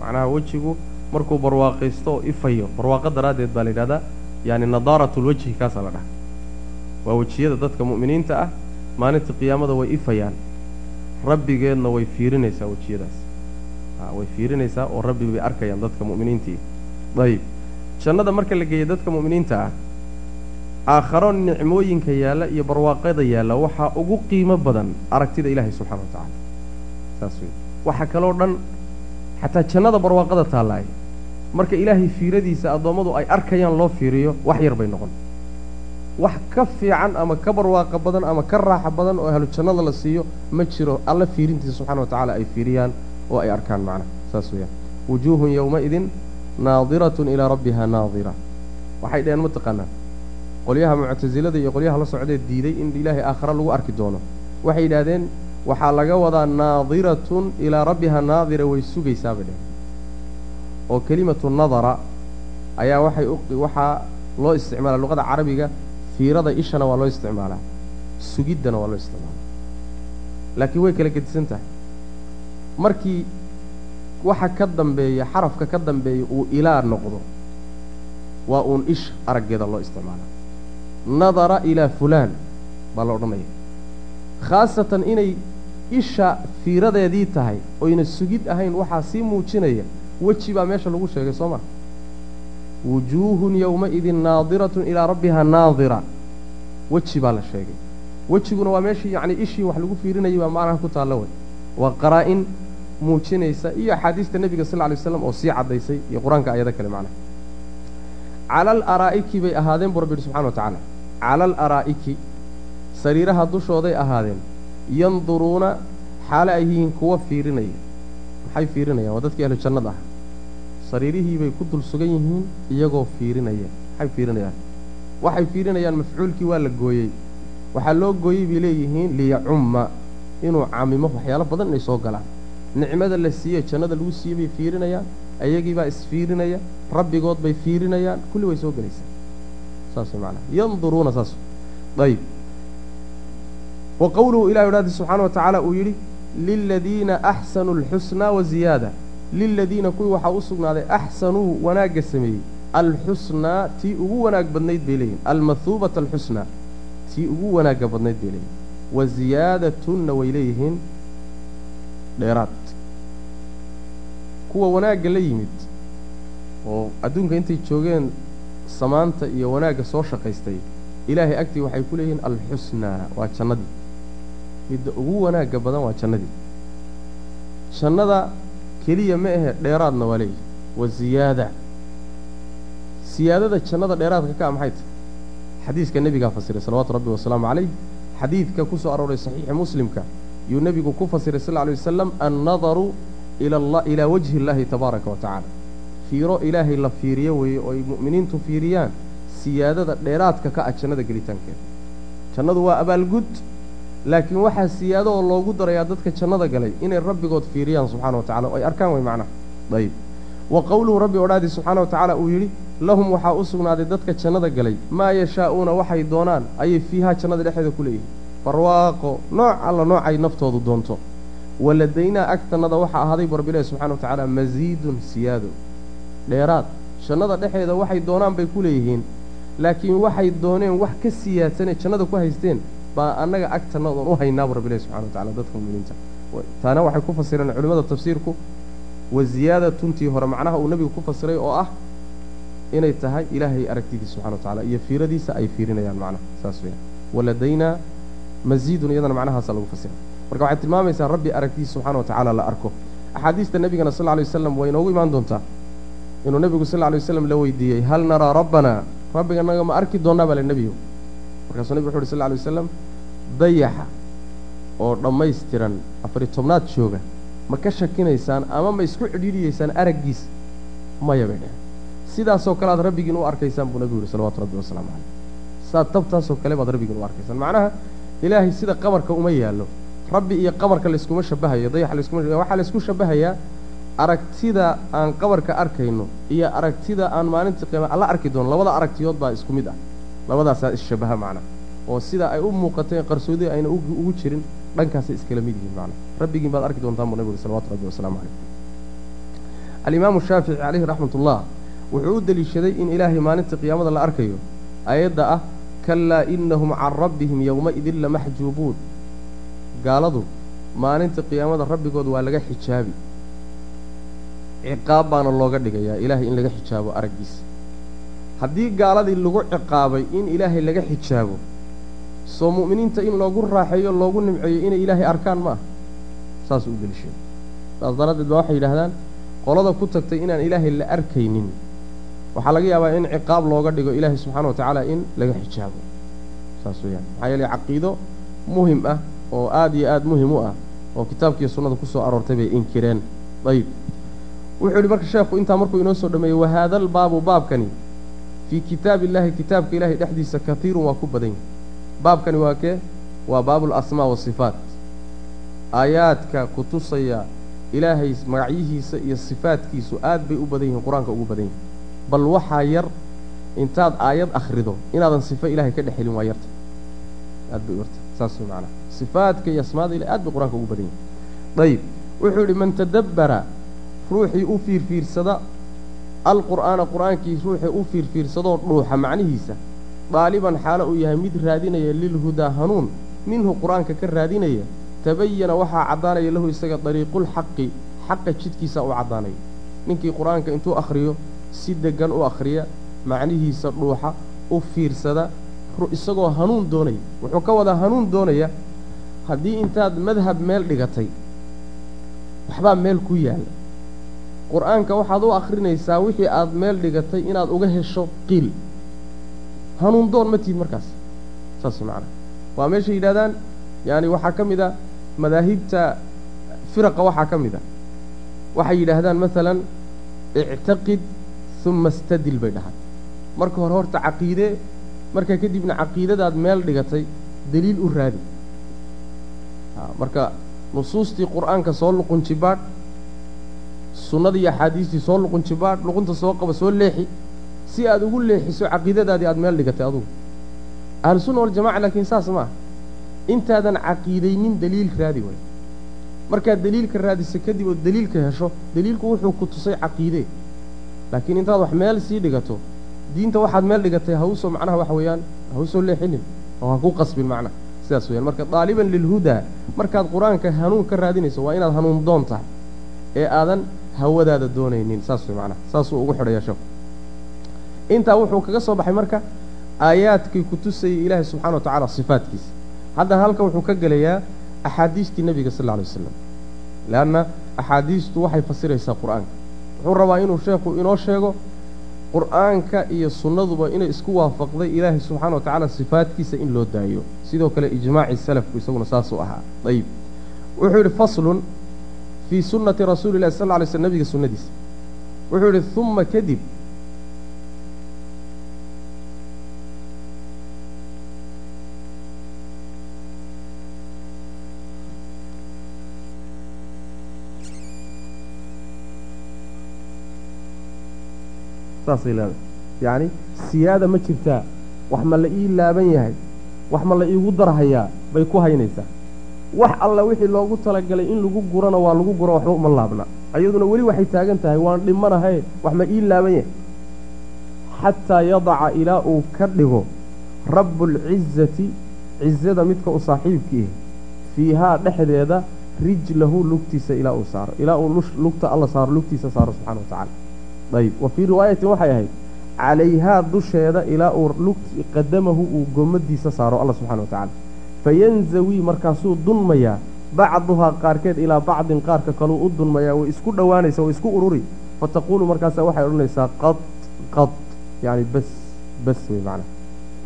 macnaha wejigu markuu barwaaqaysto oo ifayo barwaaqo daraaddeed baa la yidhahdaa yaani nadaaratulwejhi kaasaa la dhaha waa wejiyada dadka mu'miniinta ah maalinta qiyaamada way ifayaan rabbigeedna way fiirinaysaa wejiyadaas way fiirinaysaa oo rabbi bay arkayaan dadka mu'miniintii. Ayib jannada marka la geeya dadka mu'miniinta ah aakharo nicmooyinka yaalla iyo barwaaqada yaalla waxaa ugu qiimo badan aragtida ilaahay subxana wa tacaala saas wey waxa kaloo dhan xataa jannada barwaaqada taallaay marka ilaahay fiiradiisa addoommadu ay arkayaan loo fiiriyo wax yar bay noqon. Wax ka fiican ama ka barwaaqa badan ama ka raaxa badan oo ahlu jannada la siiyo ma jiro. Alla fiirintiisa subxana wa tacaala ay fiiriyaan oo ay arkaan macnaha saas weeyaan. Wujuuhun yowma-idin naadiratun ilaa rabbiha naadira. Waxay dhaheen mataqaanaa qolyaha muctasilada iyo qolyaha la socdee diiday in ilaahay aakhare lagu arki doono. Waxay yidhaahdeen waxaa laga wadaa naadiratun ilaa rabbiha naadira way sugaysaa bay dheheen oo kelimatu nadara ayaa waxay waxaa loo isticmaalaa luqada carabiga fiirada ishana waa loo isticmaalaa sugiddana waa loo isticmaalaa. Laakiin way kala gedisan tahay markii waxa ka dambeeya xarafka ka dambeeya uu ilaa noqdo waa uun isha araggeeda loo isticmaalaa. Nadara ilaa fulaan baa la odhanaya. Khaasatan inay isha fiiradeedii tahay oyna sugid ahayn waxaa sii muujinaya weji baa meesha lagu sheegay soo ma? Wujuuhun yowma-idin naadiratun ilaa rabbiha naadira. Weji baa la sheegay. Wejiguna waa meeshii yacni ishii wax lagu fiirinayay baa macnaha ku taalla wey. Waa qaraa-in muujinaysa iyo axaadiista nebiga sal lla lay slam oo sii caddaysay iyo qur'aanka ayado kale macnaha cala al araa'iki bay ahaadeen buu rabbi yidhi subxana wa tacaala cala al araa'iki sariiraha dushooday ahaadeen yanduruuna xaale ay yihiin kuwa fiirinaya. Maxay fiirinayaan? Waa dadkii ahlu jannada ah. Sariirihii bay ku dul sugan yihiin iyagoo fiirinaya. Maxay fiirinayaan? Waxay fiirinayaan mafcuulkii waa la gooyey. Waxaa loo gooyey bay leeyihiin liyacumma inuu camimo waxyaalo badan inay soo galaan nicmada la siiyey jannada lagu siiyey bay fiirinayaan ayagiibaa isfiirinaya rabbigood bay fiirinayaan kulli way soo gelaysaa saas macanaha yanduruuna saas. Ayib wa qowluhu ilahi odhaadi subxaana wa tacaala uu yidhi liladiina axsanuu alxusnaa wa ziyaada. Liladiina kuwii waxaa u sugnaaday axsanuu wanaagga sameeyey. Alxusnaa tii ugu wanaag badnayd bay leeyihiin almathuubata alxusnaa tii ugu wanaagga badnayd bay leeyihiin wa ziyaadatunna way leeyihiin. Dheeraad kuwa wanaagga la yimid oo adduunka intay joogeen samaanta iyo wanaagga soo shaqaystay ilaahay agtii waxay ku leeyihiin alxusnaa waa jannadii. Midda ugu wanaagga badan waa jannadii. Jannada keliya ma ahe dheeraadna waa leeyihi wa ziyaada. Siyaadada jannada dheeraadka ka a maxay tahay? Xadiiska nebigaa fasiray salawaatu rabbi wasalaamu calayh xadiidka ku soo arooray saxiixi muslimka yuu nebigu ku fasiray sal lla wasalam annadaru ilaa wajhi illaahi tabaaraka wa tacaala fiiro ilaahay la fiiriyo weeye oo ay mu'miniintu fiiriyaan siyaadada dheeraadka ka ah jannada gelitaankeeda jannadu waa abaalgud laakiin waxaa siyaado oo loogu darayaa dadka jannada galay inay rabbigood fiiriyaan subxana wa tacala oo ay arkaan way macnaha ayib wa qowluhu rabbi odhaadii subxaana wa tacaala uu yidhi lahum waxaa u sugnaaday dadka jannada galay maa yashaa'uuna waxay doonaan ayay fiihaa jannada dhexdeeda ku leeyihiin barwaaqo nooc alla noocay naftoodu doonto waladaynaa agtannada waxaa ahaaday bu rabbilahi subxana wa tacaala masiidun siyaado. Dheeraad. Jannada dhexeeda waxay doonaan bay ku leeyihiin laakiin waxay dooneen wax ka siyaadsanee jannada ku haysteen baa annaga agtannadoon u haynaabu rabbilahi subxana wa tacala dadka muminiinta taana waxay ku fasireen culimmada tafsiirku wa ziyaadatuntii hore macnaha uu nebigu ku fasiray oo ah inay tahay ilaahay aragtidiisa subxana wa tacala iyo fiiradiisa ay fiirinayaan macnaha saas weeyaan. Waladaynaa masiidun iyadana macnahaasa lagu fasiray marka waxay tilmaamaysaa rabbi aragtiisa subxana wa tacaala la arko. Axaadiista nebigana sal lay wasalam way inoogu imaan doontaa. Inuu nebigu sal lay waslam la weydiiyey hal naraa rabbanaa rabbiganaga ma arki doonnaa baa le nebigu markaasuu nebig wuxu uhi sal lay wasalam dayaxa oo dhammaystiran afari tobnaad jooga ma ka shakinaysaan ama ma isku cidhiidhiyeysaan araggiisa maya bay dheheen sidaasoo kale aad rabbigiin u arkaysaan buu nebigu yihi salawatu rabbi wasalaamu caleyh saad tabtaasoo kale baad rabbigiin u arkaysaan. Macnaha ilaahay sida qamarka uma yaallo rabbi iyo qamarka layskuma shabahayo dayaxa layskuma waxaa laysku shabahayaa aragtida aan qabarka arkayno iyo aragtida aan maalinta qiyaama alla arki doono labada aragtiyood baa isku mid ah. Labadaasaa isshabaha macnaa oo sida ay u muuqatay qarsoodi ayna ugu jirin dhankaasay iskala mid yihiin macnaa rabbigiin baad arki doontaan buu nabigu salawatu rabbi wasalaamu calayh. Alimaamu shaafici calayhi raxmatullah wuxuu u deliishaday in ilaahay maalinta qiyaamada la arkayo ayadda ah kalaa inahum can rabbihim yowmaidin lamaxjuubuun gaaladu maalinta qiyaamada rabbigood waa laga xijaabi. ciqaab baana looga dhigayaa ilaahay in laga xijaabo araggiisa. Haddii gaaladii lagu ciqaabay in ilaahay laga xijaabo soo mu'miniinta in loogu raaxeeyo loogu nimceeyo inay ilaahay arkaan ma ah saasuu u deliishaday saas daraaddeed baa waxay yidhahdaan qolada ku tagtay inaan ilaahay la arkaynin waxaa laga yaabaa in ciqaab looga dhigo ilaahay subxaana wa tacaala in laga xijaabo. Saas weeyaan. Maxaa yeelay caqiido muhiim ah oo aada iyo aada muhiim u ah oo kitaabkiiyo sunnada ku soo aroortay bay inkireen. Ayib. Wuxuu yidhi marka sheekhu intaa markuu inoo soo dhameeyey wahaada albaabu baabkani fii kitaabi illaahi kitaabka ilaahay dhexdiisa katiirun waa ku badan yahy baabkani waa kee? Waa baabu alasmaa wasifaat aayaadka ku tusaya ilaahay magacyihiisa iyo sifaadkiisu aad bay u badan yihiin qur'aanka ugu badan yihiin bal waxaa yar intaad aayad akhrido inaadan sifo ilaahay ka dhex helin waa yarta. Aad bay u yarta saas macanaha sifaadka iyo asmaada ilahay aad bay qur'aanka ugu badan yihiin ayib wuxuu yidhi man tadabbara ruuxii u fiirfiirsada alqur'aana qur'aankii ruuxii u fiirfiirsadoo dhuuxa macnihiisa daaliban xaalo uu yahay mid raadinaya lilhudaa hanuun minhu qur'aanka ka raadinaya tabayana waxaa caddaanaya lahu isaga dariiqulxaqi xaqa jidkiisa u caddaanaya. Ninkii qur'aanka intuu akhriyo si deggan u akhriya macnihiisa dhuuxa u fiirsada isagoo hanuun doonaya. Wuxuu ka wadaa hanuun doonaya haddii intaad madhab meel dhigatay waxbaa meel ku yaalla qur'aanka waxaad u akhrinaysaa wixii aad meel dhigatay inaad uga hesho qiil. Hanuun doon ma tihid markaas. Saas macnaa waa meeshay yidhahdaan yaani waxaa ka mid a madaahibta firaqa waxaa ka mid a. Waxay yidhaahdaan masalan ictaqid uma istadil bay dhahaan. Marka hore horta caqiidee markaa kadibna caqiidadaad meel dhigatay deliil u raadi. Marka nusuustii qur'aanka soo luqunjibaadh sunnadii iyo axaadiistii soo luqunjibaadh luqunta soo qaba soo leexi si aad ugu leexiso caqiidadaadii aad meel dhigatay adugu. Ahlusunna waljamaca laakiin saas ma ah intaadan caqiidaynin deliil raadi way. Markaad deliilka raadiso kadib oo deliilka hesho deliilku wuxuu ku tusay caqiidee laakiin intaad wax meel sii dhigato diinta waxaad meel dhigatay hawsoo macnaha waxa weeyaan hawsoo leexinin oo ha ku qasbin macnaha sidaas weyaan marka daaliban lilhudaa markaad qur'aanka hanuun ka raadinayso waa inaad hanuun doon tahay ee aadan hawadaada doonaynin. Saas wey macnaha saasuu ugu xidhaya sheeku intaa wuxuu kaga soo baxay marka aayaadkii ku tusayay ilaahay subxana wa tacala sifaadkiisa. Hadda halkan wuxuu ka gelayaa axaadiistii nebiga sal alla lay waslam leanna axaadiistu waxay fasiraysaa qur'aanka. Wuxuu rabaa inuu sheekhu inoo sheego qur'aanka iyo sunnaduba inay isku waafaqday ilaahay subxaana wa tacaala sifaadkiisa in loo daayo. Sidoo kale ijmaaci salafku isaguna saasuu ahaa. Ayib wuxuu yidhi faslun fii sunnati rasuuli llahi sal lay slm nabiga sunnadiisa. Wuxuu yidhi uma kadib saasay leedahay yacni siyaada ma jirtaa wax ma la ii laaban yahay. Wax ma la iigu darhayaa bay ku haynaysaa wax alla wixii loogu talagalay in lagu gurana waa lagu guro waxba uma laabna. Ayaduna weli waxay taagan tahay waan dhimanahaye wax ma ii laaban yahay. Xataa yadaca ilaa uu ka dhigo rabbulcizati cizada midka u saaxiibkiihi fiihaa dhexdeeda rijlahu lugtiisa ilaa uu saaro. Ilaa uu lugta alla saaro lugtiisa saaro subxana wa tacala ayb wa fii riwaayatin waxay ahayd calayhaa dusheeda ilaa uu lug qadamahu uu gomadiisa saaro alla subxana wa tacala fayanzawii markaasuu dunmayaa bacduhaa qaarkeed ilaa bacdin qaarka kaluu u dunmayaa way isku dhowaanaysa way isku ururi fataquulu markaasa waxay odhanaysaa qad qad yani bas bas wey macnaa.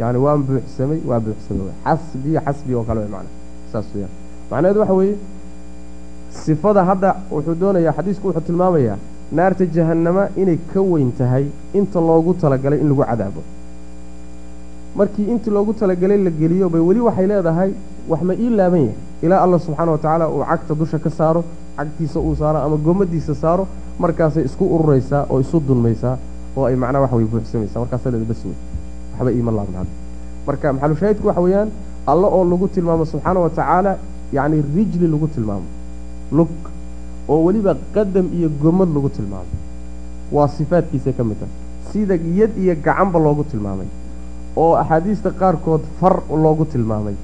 Yani waan buuxsamay waa buuxsamay xasbii xasbii oo kale wey macnaa. Saas weyaan macnaheedu waxa weeye sifada hadda wuxuu doonayaa xadiisku wuxuu tilmaamayaa naarta jahannama inay ka weyn tahay inta loogu talagalay in lagu cadaabo. Markii intii loogu talagelay la geliyo bay weli waxay leedahay wax ma ii laaban yahay. Ilaa allah subxaana wa tacaala uu cagta dusha ka saaro cagtiisa uu saaro ama gomadiisa saaro markaasay isku ururaysaa oo isu dulmaysaa oo ay macnaha wax way buuxsamaysaa markaasa leeda bas wey waxba iima laabna hadda. Marka maxalushaahidku waxa weeyaan alla oo lagu tilmaamo subxaana wa tacaala yacni rijli lagu tilmaamo. Lug oo weliba qadam iyo gomad lagu tilmaamo waa sifaadkiisay ka mid tahay sida yad iyo gacanba loogu tilmaamay oo axaadiista qaarkood far loogu tilmaamay.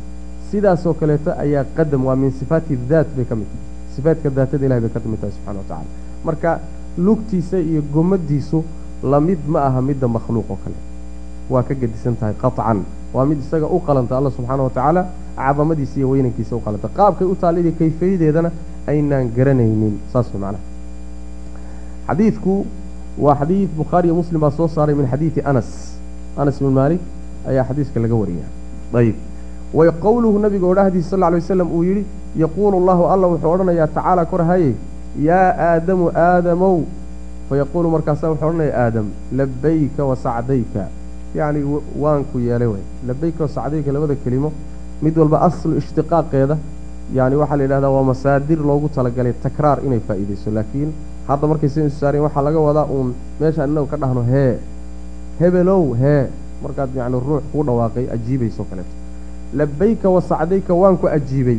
Sidaasoo kaleeto ayaa qadam waa min sifaati daat bay ka mid tahay. Sifaadka daatada ilahay bay ka mid tahay subxana wa tacala marka lugtiisa iyo gomadiisu la mid ma aha midda makhluuq oo kale. Waa ka gedisan tahay qaطcan waa mid isaga u qalanta alla subxaana wa tacaala cadamadiisa iyo weynankiisa u qalanta. Qaabkay u taallidii kayfiyadeedana aynaan garanaynin saas macnaha. Xadiidku waa xadiid bukhaariyo muslim baa soo saaray min xadiidi anas. Anas ibn maalik ayaa xadiiska laga wariyaa ayib. Way qowluhu nabiga odhahdiisa sal alay wasalam uu yidhi yaquulu allahu alla wuxuu odhanayaa tacaala korhaye yaa aadamu aadamow. Fayaquulu markaasaa wuxuu odhanaya aadam labayka wa sacdayka. Yacni waanku yeelay way. Labayka wa sacdayka labada kelimo mid walba aslu ishtiqaaqeeda yani waxaa la yidhahdaa waa masaadir loogu talagalay takraar inay faa'iidayso laakiin hadda markay sa isu saareen waxaa laga wadaa uun meeshaan inagu ka dhahno hee hebelow hee markaad yacni ruux kuu dhawaaqay ajiibayso kaleeto. Labayka wa sacdayka waan ku ajiibay.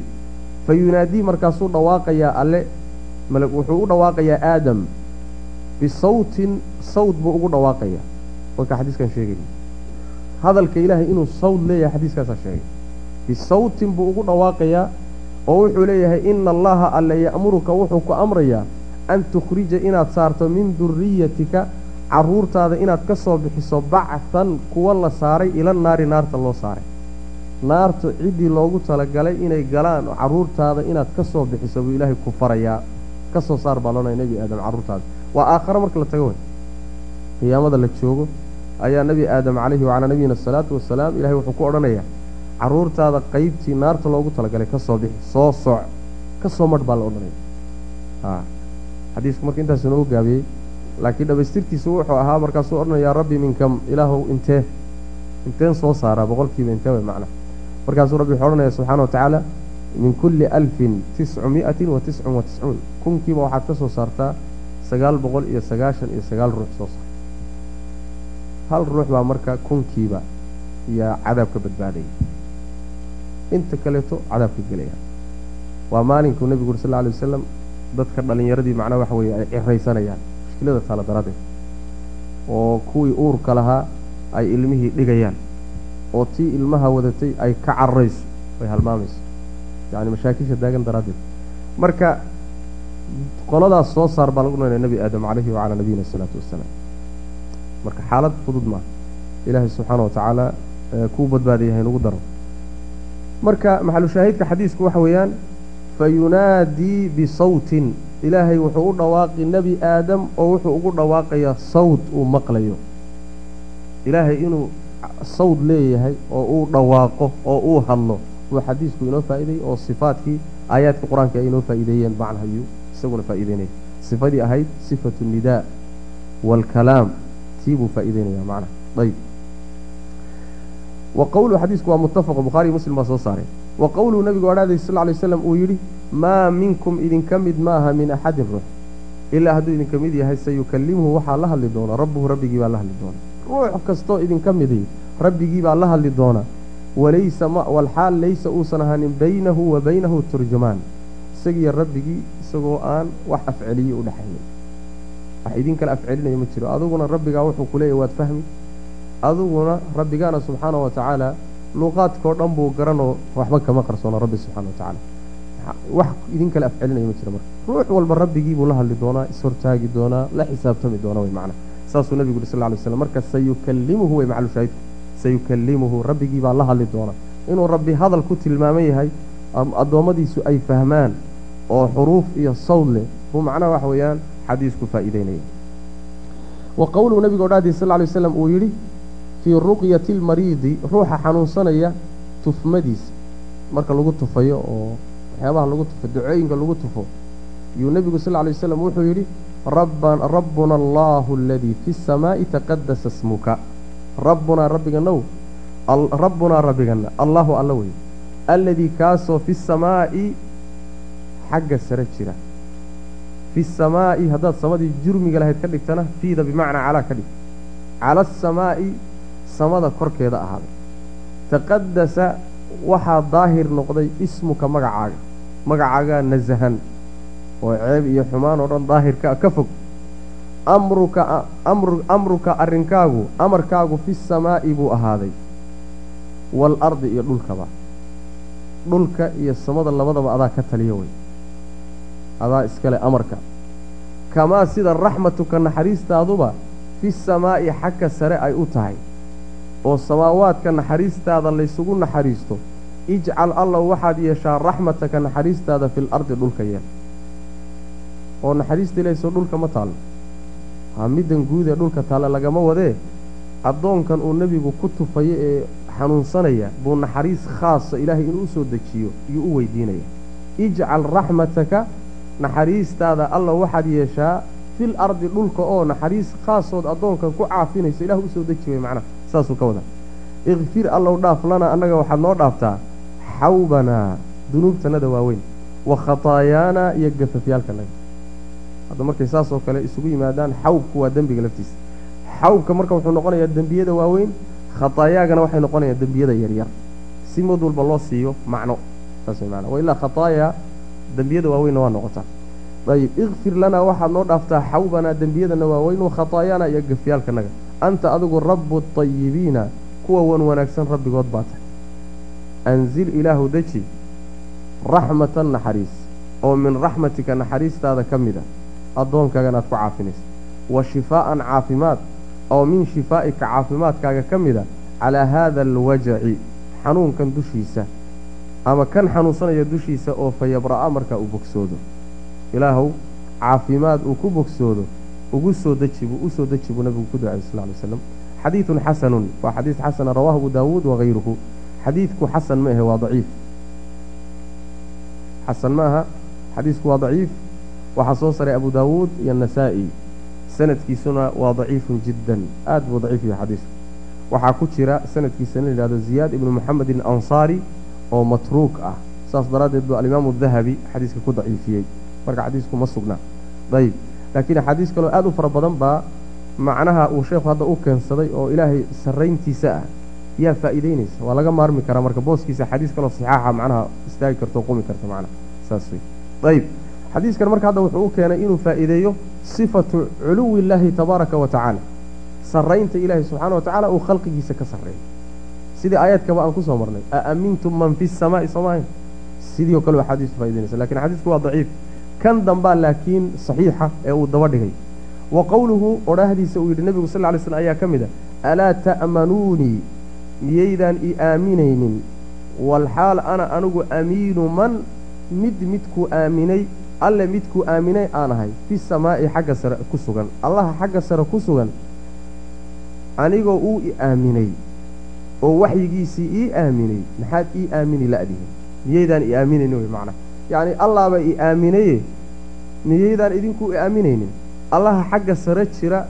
Fa yunaadii markaasuu dhawaaqayaa alle malag wuxuu u dhawaaqayaa aadam. Bisawtin sawd buu ugu dhawaaqayaa. Marka xadiiskan sheegaya hadalka ilaahay inuu sawd leeyahay xadiiskaasaa sheegay. Bisawtin buu ugu dhawaaqayaa oo wuxuu leeyahay ina allaha alle ya'muruka wuxuu ku amrayaa an tukhrija inaad saarto min duriyatika carruurtaada inaad ka soo bixiso bachan kuwa la saaray ila naari naarta loo saaray. Naartu ciddii loogu talagalay inay galaan carruurtaada inaad ka soo bixiso buu ilaahay ku farayaa. Ka soo saar baa loonaya nebi aadam carruurtaada waa aakhare marka la tago way. Qiyaamada la joogo ayaa nebi aadam calayhi wacalaa nabiyina asalaatu wasalaam ilahay wuxuu ku odhanayaa carruurtaada qaybtii naarta loogu talagalay ka soo bixi soo sooc ka soo madh baa la odhanaya xadiisku marka intaasu noogu gaabiyey laakiin dhamaystirkiisu wuxuu ahaa markaasuu odhanayaa rabbi minkam ilaahow intee inteen soo saaraa boqolkiiba intee way macna. Markaasuu rabbi wuxuu odhanaya subxaana wa tacaala min kulli alfin tiscu mi'atin wa tiscun wa tiscuun. Kunkiiba waxaad ka soo saartaa sagaal boqol iyo sagaashan iyo sagaal ruux soo saar. Hal ruux baa marka kunkiiba yaa cadaabka badbaadaya inta kaleeto cadaabka gelaya. Waa maalinkuu nebigu uri sal lla alay wasalam dadka dhallinyaradii macnaha waxa weeye ay ciraysanayaan mushkilada taala daraaddeed. Oo kuwii uurka lahaa ay ilmihii dhigayaan oo tii ilmaha wadatay ay ka cararayso ay halmaamayso. Yacni mashaakisha daagan daraaddeed. Marka qoladaas soo saar baa lagu noynaya nebi aadam calayhi wacalaa nabiyina asalaatu wassalaam. Marka xaalad fudud maaha ilaahay subxaana wa tacaala kuu badbaadiyahay nagu daro marka maxalushaahidka xadiisku waxa weeyaan fayunaadii bisawtin ilaahay wuxuu u dhawaaqi nebi aadam oo wuxuu ugu dhawaaqayaa sawd uu maqlayo. Ilaahay inuu sawd leeyahay oo uu dhawaaqo oo uu hadlo buu xadiisku inoo faa'iidayey oo sifaadkii aayaadka qur'aanka ay inoo faa'iideeyeen macnahayuu isaguna faa'iideynaya sifadii ahayd sifatu nidaa waalkalaam tii buu faa'iideynaya macnaha. Ayb wa qowluhu xadiisku waa muttafaqo bukhaariy muslim baa soo saaray. Wa qowluhu nabigu odhaaday sal ly slam uu yidhi maa minkum idinka mid maaha min axadin ruux. Ilaa hadduu idinka mid yahay sayukallimuhu waxaa la hadli doona rabbuhu rabbigii baa la hadli doona ruux kastoo idinka miday rabbigii baa la hadli doona walaysa walxaal laysa uusan ahaanin baynahu wa baynahu turjumaan. Isagiiyo rabbigii isagoo aan wax afceliye u dhexaynin wax idin kale afcelinaya ma jiro. Adiguna rabbigaa wuxuu ku leeyahy waad fahmi adiguna rabbigaana subxaana wa tacaala luuqaadkao dhan buu garanoo waxba kama qarsoona rabbi subxana wa tacaala. Wax idin kale afcelinaya ma jiro marka. Ruux walba rabbigii buu la hadli doonaa ishortaagi doonaa la xisaabtami doonaa way macna. Saasuu nabigu uri sal lay slam marka sayukallimuhu way maclu shaahidku sayukallimuhu rabbigii baa la hadli doonaa. Inuu rabbi hadal ku tilmaaman yahay addoommadiisu ay fahmaan oo xuruuf iyo sawd leh buu macnaha waxa weeyaan xadiisku faa'iideynaya wa qowluhu nabiga odhaadii sal lla lay waslam uu yidhi fii ruqyati almariidi ruuxa xanuunsanaya tufmadiisa. Marka lagu tufayo oo waxyaabaha lagu tufo ducooyinka lagu tufo yuu nebigu sal lla lay waslam wuxuu yidhi rabbuna allahu aladii fi samaa'i taqadasa smuka rabbunaa rabbiganow rabbunaa rabbiganna allahu alla wey. Alladii kaasoo fi samaa'i xagga sare jira. Fi samaa'i haddaad samadii jurmiga lahayd ka dhigtana fiida bimacnaa calaa ka dhig. Cala asamaa'i samada korkeeda ahaaday taqadasa waxaa daahir noqday ismuka magacaaga. Magacaagaa nasahan oo ceeb iyo xumaan oo dhan daahirka ka fog. Amruka amruka arrinkaagu amarkaagu fi samaa'i buu ahaaday. Waalardi iyo dhulkaba. Dhulka iyo samada labadaba adaa ka taliya wey. Adaa iskale amarka. Kamaa sida raxmatuka naxariistaaduba fi samaa'i xagga sare ay u tahay oo samaawaadka naxariistaada laysugu naxariisto ijcal allow waxaad yeeshaa raxmataka naxariistaada fil ardi dhulka yeel oo naxariista ilaysoo dhulka ma taallo ha middan guud ee dhulka taalla lagama wadee addoonkan uu nebigu ku tufayo ee xanuunsanaya buu naxariis khaasa ilaahay inuu u soo dejiyo iyuu u weydiinaya. Ijcal raxmataka naxariistaada alla waxaad yeeshaa fil ardi dhulka oo naxariis khaasood addoonkan ku caafinayso ilah u soo deji way macnaha saasuu ka wadaa. Ikfir allow dhaaf lana annaga waxaad noo dhaaftaa xawbanaa dunuubtanada waaweyn wa khataayaanaa iyo gafafyaalkanaga hadda markay saasoo kale isugu yimaadaan xawbku waa dembiga laftiisa. Xawbka marka wuxuu noqonayaa dembiyada waaweyn khataayaagana waxay noqonayaan dembiyada yaryar. Si mid walba loo siiyo macno saas way maanaa wa khataayaa dembiyada waaweynna waa noqotaa. Ayib ikfir lanaa waxaad noo dhaaftaa xawbanaa dembiyadana waaweyn wa khataayaana iyo gafyaalkanaga anta adigu rabbu tayibiina kuwa wan wanaagsan rabbigood baa tahay anzil ilaahu deji raxmatan naxariis oo min raxmatika naxariistaada ka mid a addoonkaagan aad ku caafinaysa wa shifaa'an caafimaad oo min shifaa'ika caafimaadkaaga ka mid a calaa haada alwajaci xanuunkan dushiisa ama kan xanuunsanaya dushiisa oo fa yabra'a markaa uu bogsoodo. Ilaahow caafimaad uu ku bogsoodo ugu soo deji buu u soo deji buu nabigu ku ducay sal ly slam xadiidun xasanun waa xadiis xasana rawaahu abu daawuud wagayruhu xadiidku xasan ma ahe waa daciif. Xasan ma aha xadiisku waa daciif. Waxaa soo saray abu daawuud iyo nasaa'i. Sanadkiisuna waa daciifun jiddan aad buu daciif yahay xadiisku. Waxaa ku jira sanadkiisa la ziyaad ibnu moxamedin ansaari oo matruuk ah. Saas daraaddeed buu alimaamu dahabi xadiiska ku daciifiyey. Marka xadiisku ma sugnaa ayib laakiin axaadiis kaloo aad u fara badan baa macnaha uu sheekhu hadda u keensaday oo ilaahay sarrayntiisa ah yaa faa'iideynaysa waa laga maarmi karaa marka booskiisa xadiis kaloo saxaaxa macnaha istaagi karto qumi karta macnaha. Saas wey ayib xadiiskan marka hadda wuxuu u keenay inuu faa'iideeyo sifatu culuwi illaahi tabaaraka wa tacaala. Sarraynta ilaahay subxaana wa tacaala uu khalqigiisa ka sarreeyo sidii aayaadkaba aan ku soo marnay a aamintum man fi samaa'i? Soomaahin sidii oo kale axaadiistu faa'ideynaysa laakiin xadiisku waa daciif kan dambaa laakiin saxiixa ee uu daba dhigay. Wa qowluhu odhaahdiisa uu yidhi nebigu sal ly slm ayaa ka mid a alaa ta'manuunii miyaydaan i aaminaynin. Walxaal ana anigu amiinu man mid midkuu aaminay alle midkuu aaminay aan ahay fi samaa'i xagga sare ku sugan. Allaha xagga sare ku sugan anigoo uu i aaminay oo waxyigiisii ii aaminay maxaad ii aamini la'dihin miyaydaan i aaminaynin wey macnaha yacni allaaba i aaminaye miyaydaan idinku i aaminaynin allaha xagga sare jira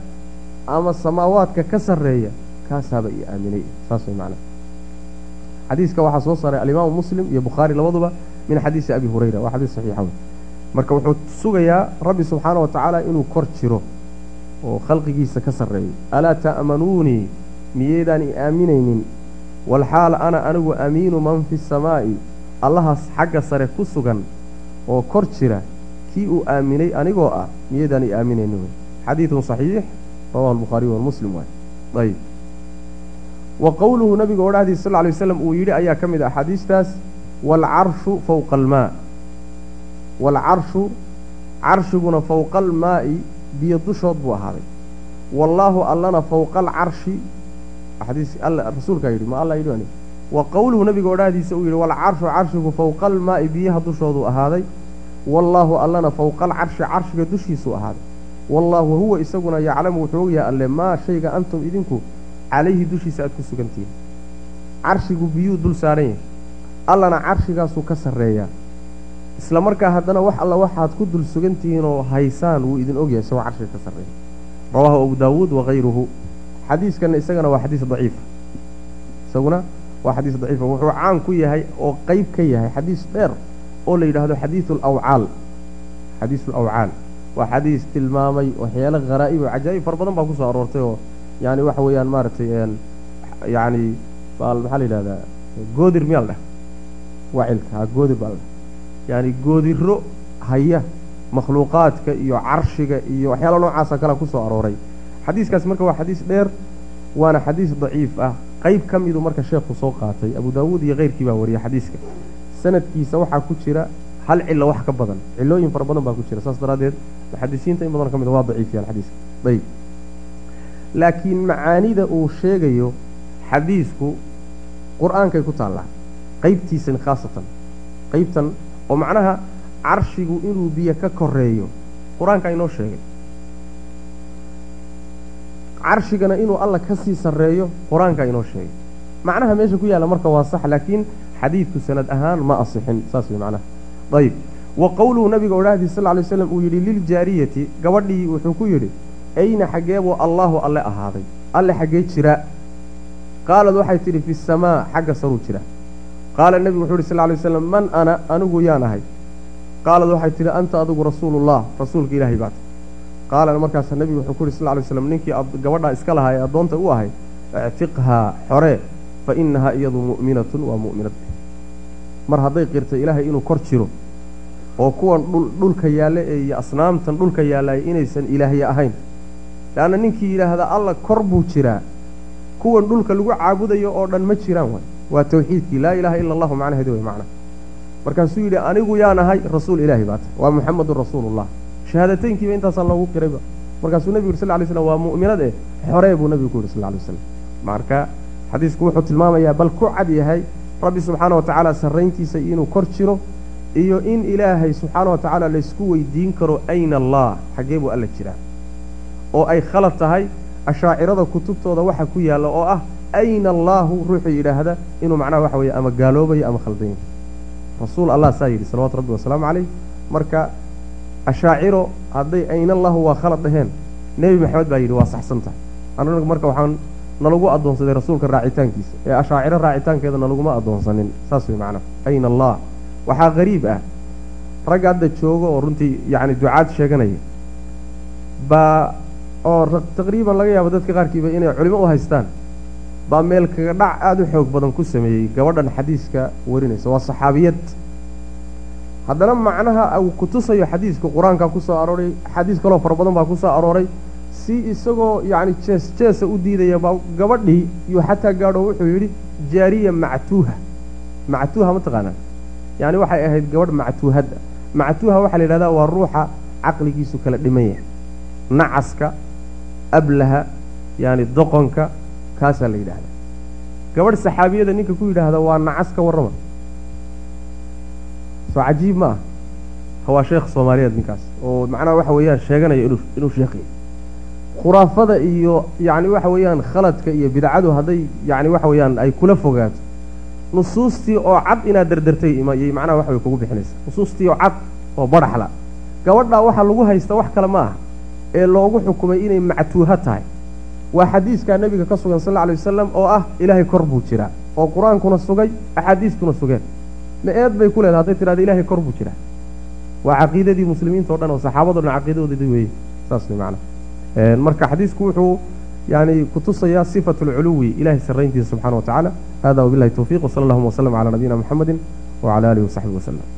ama samaawaadka ka sarreeya kaasaaba i aaminay saas way macnaha xadiiska waxaa soo saaray alimaamu muslim iyo bukhaari labaduba min xadiisi abi hurayra. Waa xadiis saxiixa wey marka wuxuu sugayaa rabbi subxaana wa tacaala inuu kor jiro oo khalqigiisa ka sarreeyo. Alaa ta'manuunii miyaydaan i aaminaynin walxaal ana anigu amiinu man fi samaa'i allahaas xagga sare ku sugan oo kor jira kii uu aaminay anigoo ah miyaydaan i aaminaynin? Wey xadiidun saxiix rawahu albukhaariyu walmuslim waay. Ayib. Wa qowluhu nabiga odhahdiisa sal ly waslam uu yidhi ayaa ka mid ah axaadiistaas waalcarshu fowqa almaa. Waalcarshu carshiguna fowqa almaa'i biyo dushood buu ahaaday. Wallaahu allana fowqa alcarshi. Xadiis alla rasuulkaa yidhi ma alla yidhi wa qowluhu nabiga odhahdiisa uu yidhi waalcarshu carshigu fowqa almaa'i biyaha dushooduu ahaaday. Wallaahu allana fowqa alcarshi carshiga dushiisuu ahaaday. Wallaahu huwa isaguna yaclamu wuxuu ogyahay alle maa shayga antum idinku calayhi dushiisa aad ku sugantihiin carshigu biyuu dul saaran yahay. Allana carshigaasuu ka sarreeyaa isla markaa haddana wax alla waxaad ku dul sugantihiin oo haysaan wuu idin ogyahay isagoo carshiga ka sarreeya. Rawaahu abu daawuud wakayruhu xadiiskanna isagana waa xadiis daciifa isaguna waa xadiis daciifa wuxuu caan ku yahay oo qeyb ka yahay xadiis dheer oo la yidhaahdo xadiisu alawcaal xadiisu alawcaal waa xadiis tilmaamay waxyaalo kharaa'ib oo cajaa'ib fara badan baa ku soo aroortay oo yani waxa weeyaan maaragtay baal maxaa la yidhahdaa goodir miyaa la dheh wacilka ha goodir baa la dheh. Yani goodiro haya makhluuqaadka iyo carshiga iyo waxyaalo noocaasa kale ku soo arooray. Xadiiskaas marka waa xadiis dheer waana xadiis daciif ah qeyb ka miduu marka sheekhu soo qaatay abu daawuud iyo keyrkii baa wariyay xadiiska. Sanadkiisa waxaa ku jira hal cilo wax ka badan cilooyin fara badan baa ku jira saas daraaddeed muxadisiinta in badan ka mid waa daciifiyaan xadiiska. Ayib laakiin macaanida uu sheegayo xadiisku qur'aankay ku taallaa qeybtiisan khaasatan qeybtan oo macnaha carshigu inuu biyo ka koreeyo qur'aankaa inoo sheegay carshigana inuu alla ka sii sarreeyo qur'aankaa inoo sheegay. Macnaha meesha ku yaalla marka waa sax laakiin xadiidku sanad ahaan ma asixin saas way macnaha. Ayib wa qowluhu nabiga odhahdii sal ly slam uu yidhi liljaariyati gabadhii wuxuu ku yidhi ayna xaggeebuu allaahu alle ahaaday alle xaggee jira. Qaalad waxay tidhi fi samaa xagga saruu jira. Qaala nebigu wuxuu yidhi sal lay waslam man ana anigu yaan ahay. Qaalad waxay tidhi anta adigu rasuulullah rasuulka ilaahay baat qaala markaas nebigu wuxuu ku yidhi sal lay slam ninkii gabadhaa iska lahaa ee addoonta u ahay ictiqhaa xoree fa innahaa iyadu mu'minatun waa mu'minad mar hadday qirtay ilaahay inuu kor jiro oo kuwan dhulka yaalle ee iyo asnaamtan dhulka yaallay inaysan ilaahye ahayn. Leanna ninkii yidhaahdaa alla kor buu jiraa. Kuwan dhulka lagu caabudayo oo dhan ma jiraan way. Waa tawxiidkii laa ilaaha ila allahu macnaheedi way macna. Markaasuu yidhi anigu yaan ahay rasuul ilaahi baa tahay waa muxamedun rasuulullah shahaadateynkiiba intaasaa loogu qirayba markaasuu nebigu yuri sal lay slam waa mu'minad eh xoree buu nebigu ku yidhi sal lay waslam marka xadiisku wuxuu tilmaamayaa bal ku cad yahay rabbi subxaana wa tacaala sarrayntiisa inuu kor jiro iyo in ilaahay subxaana wa tacaala laysku weydiin karo ayna allah. Xaggee buu alla jiraa. Oo ay khalad tahay ashaacirada kutubtooda waxa ku yaalla oo ah ayna allaahu ruuxuu yidhaahda inuu macnaha waxa weeye ama gaaloobayo ama khaldan yahay rasuul allah saa yidhi salawatu rabbi wasalaamu calayh. Marka ashaaciro hadday ayna allahu waa khalad dhaheen nebi maxamed baa yidhi waa saxsan tahay anagu marka waxaan nalagu addoonsaday rasuulka raacitaankiisa. Ee ashaaciro raacitaankeeda nalaguma addoonsanin. Saas way macnaha ayna allah. Waxaa qariib ah. Rag hadda jooga oo runtii yacni ducaad sheeganaya baa oo taqriiban laga yaabo dadka qaarkiiba inay culimo u haystaan baa meel kaga dhac aada u xoog badan ku sameeyey gabadhan xadiiska warinaysa. Waa saxaabiyad haddana macnaha uu kutusayo xadiiska qur'aankaa ku soo arooray xadiis kaloo fara badan baa ku soo arooray si isagoo yacni jees jeesa u diidaya baa gabadhii yuu xataa gaadho wuxuu yidhi jaariya mactuuha. Mactuuha ma taqaanaa. Yacni waxay ahayd gabadh mactuuhadda. Mactuuha waxaa la yidhahdaa waa ruuxa caqligiisu kala dhiman yahay nacaska ablaha yaani doqonka kaasaa la yidhaahdaa gabadh saxaabiyada ninka ku yidhaahda waa nacas ka warrama soo cajiib ma ah waa sheekh soomaaliyeed ninkaas. Oo macnaha waxa weeyaan sheeganaya inuu inuu sheekhiya khuraafada iyo yacni waxa weeyaan khaladka iyo bidcadu hadday yacni waxa weeyaan ay kula fogaato nusuustii oo cad inaad derdertay imayay macnaha waxa way kugu bixinaysa. Nusuustii oo cad oo badhaxla gabadhaa waxaa lagu haysta wax kale ma aha ee loogu xukumay inay mactuuha tahay. Waa xadiiskaa nebiga ka sugan sal alla alay wasalam oo ah ilaahay kor buu jiraa. Oo qur'aankuna sugay axaadiistuna sugeen ma eed bay ku leedahay hadday tidhahda ilaahay kor buu jiraa. Waa caqiidadii muslimiinta o dhan oo saxaabado dhan weeye. Saas way macnaha marka xadiisku wuxuu yani kutusayaa sifatu alculuwi ilahay sarrayntiisa subxana wa tacaala hada wabillahi towfiq wsala allahuma waslm cala nabiyina muxamedi wcala alihi wasaxbihi waslem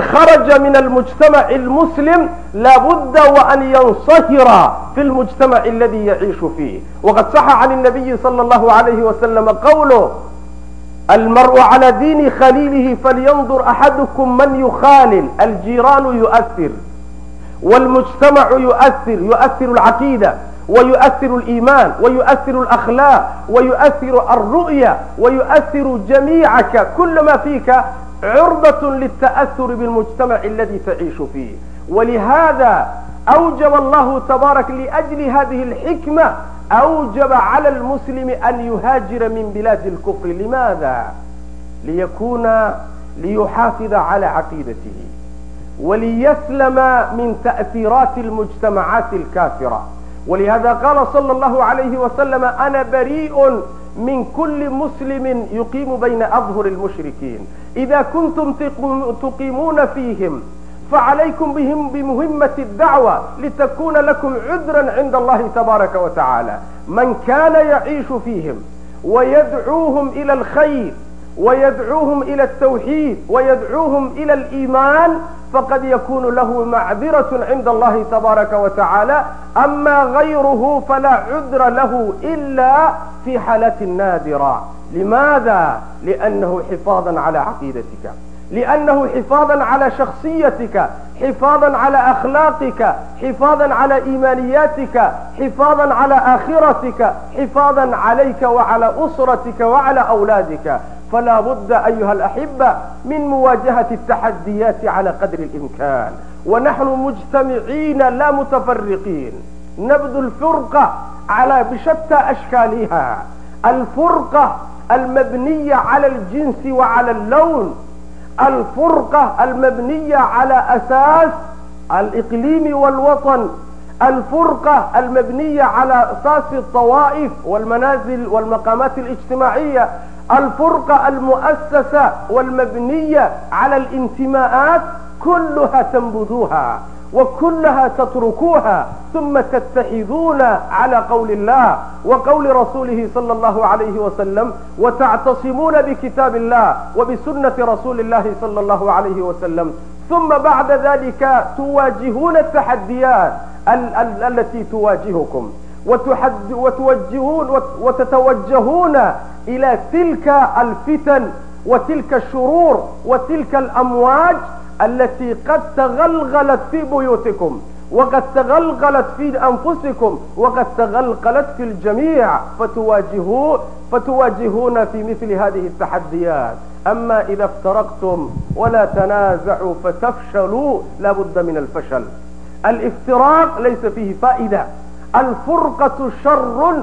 خرج من المجتمع المسلم لابد وأن ينصهر في المجتمع الذي يعيش فيه وقد صح عن النبي صلى الله عليه وسلم قوله المرء على دين خليله فلينظر أحدكم من يخالل الجيران يؤثر والمجتمع يؤثر يؤثر العقيدة ويؤثر الإيمان ويؤثر الأخلاق ويؤثر الرؤية ويؤثر جميعك كل ما فيك عرضة للتأثر بالمجتمع الذي تعيش فيه ولهذا أوجب الله تبارك لأجل هذه الحكمة أوجب على المسلم أن يهاجر من بلاد الكفر لماذا؟ ليكون ليحافظ على عقيدته وليسلم من تأثيرات المجتمعات الكافرة ولهذا قال صلى الله عليه وسلم أنا بريء من كل مسلم يقيم بين أظهر المشركين إذا كنتم تقيمون فيهم فعليكم بهم بمهمة الدعوة لتكون لكم عذرا عند الله تبارك وتعالى من كان يعيش فيهم ويدعوهم إلى الخير ويدعوهم إلى التوحيد ويدعوهم إلى الإيمان فقد يكون له معذرة عند الله تبارك وتعالى أما غيره فلا عذر له إلا في حالة نادرة لماذا؟ لأنه حفاظا على عقيدتك لأنه حفاظا على شخصيتك حفاظا على أخلاقك حفاظا على إيمانياتك حفاظا على آخرتك حفاظا عليك وعلى أسرتك وعلى أولادك فلا بد أيها الأحبة من مواجهة التحديات على قدر الإمكان ونحن مجتمعين لا متفرقين نبذ الفرقة على بشتى أشكالها الفرقة المبنية على الجنس وعلى اللون الفرقة المبنية على أساس الإقليم والوطن الفرقة المبنية على أساس الطوائف والمنازل والمقامات الاجتماعية الفرقة المؤسسة والمبنية على الانتماءات كلها تنبذوها وكلها تتركوها ثم تتحذون على قول الله وقول رسوله صلى الله عليه وسلم وتعتصمون بكتاب الله وبسنة رسول الله صلى الله عليه وسلم ثم بعد ذلك تواجهون التحديات ال ال التي تواجهكم وتحد وتوجهون وتتوجهون إلى تلك الفتن وتلك الشرور وتلك الأمواج التي قد تغلغلت في بيوتكم وقد تغلغلت في أنفسكم وقد تغلغلت في الجميع فتواجهوا فتواجهون في مثل هذه التحديات أما إذا افترقتم ولا تنازعوا فتفشلوا لابد من الفشل الافتراق ليس فيه فائدة الفرقة شر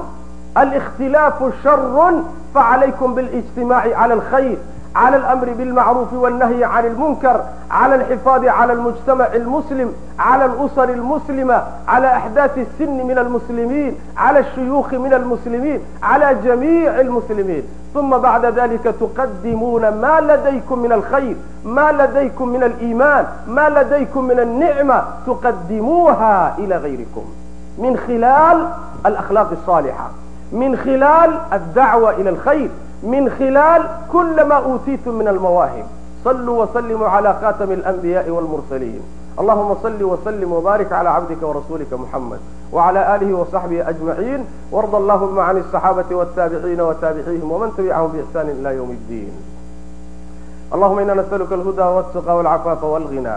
الاختلاف شر فعليكم بالاجتماع على الخير على الأمر بالمعروف والنهي عن المنكر على الحفاظ على المجتمع المسلم على الأسر المسلمة على أحداث السن من المسلمين على الشيوخ من المسلمين على جميع المسلمين ثم بعد ذلك تقدمون ما لديكم من الخير ما لديكم من الإيمان ما لديكم من النعمة تقدموها إلى غيركم من خلال الأخلاق الصالحة من خلال الدعوة إلى الخير من خلال كل ما أوتيتم من المواهب صلوا وسلموا على خاتم الأنبياء والمرسلين اللهم صل وسلم وبارك على عبدك ورسولك محمد وعلى آله وصحبه أجمعين وارض اللهم عن الصحابة والتابعين وتابعيهم ومن تبعهم بإحسان إلى يوم الدين اللهم إنا نسألك الهدى والتقى والعفاف والغنى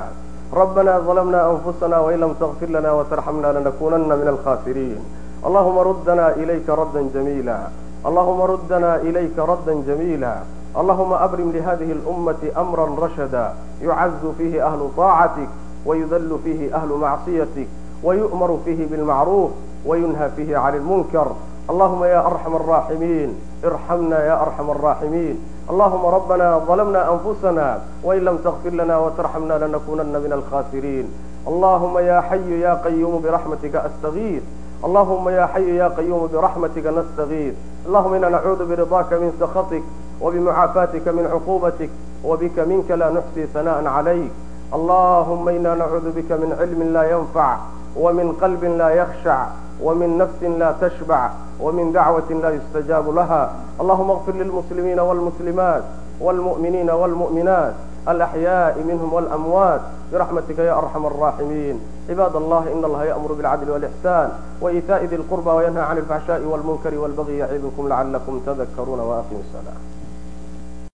ربنا ظلمنا أنفسنا وإن لم تغفر لنا وترحمنا لنكونن من الخاسرين اللهم ردنا إليك ردا جميلا اللهم ردنا إليك ردا جميلا اللهم أبرم لهذه الأمة أمرا رشدا يعز فيه أهل طاعتك ويذل فيه أهل معصيتك ويؤمر فيه بالمعروف وينهى فيه عن المنكر اللهم يا أرحم الراحمين ارحمنا يا أرحم الراحمين اللهم ربنا ظلمنا أنفسنا وإن لم تغفر لنا وترحمنا لنكونن من الخاسرين اللهم يا حي يا قيوم برحمتك أستغيث اللهم يا حي يا قيوم برحمتك نستغيث اللهم إنا نعوذ برضاك من سخطك وبمعافاتك من عقوبتك وبك منك لا نحصي ثناء عليك اللهم إنا نعوذ بك من علم لا ينفع ومن قلب لا يخشع ومن نفس لا تشبع ومن دعوة لا يستجاب لها اللهم اغفر للمسلمين والمسلمات والمؤمنين والمؤمنات الأحياء منهم والأموات برحمتك يا أرحم الراحمين عباد الله إن الله يأمر بالعدل والإحسان وإيتاء ذي القربى وينهى عن الفحشاء والمنكر والبغي يعظكم لعلكم تذكرون وأقيموا الصلاة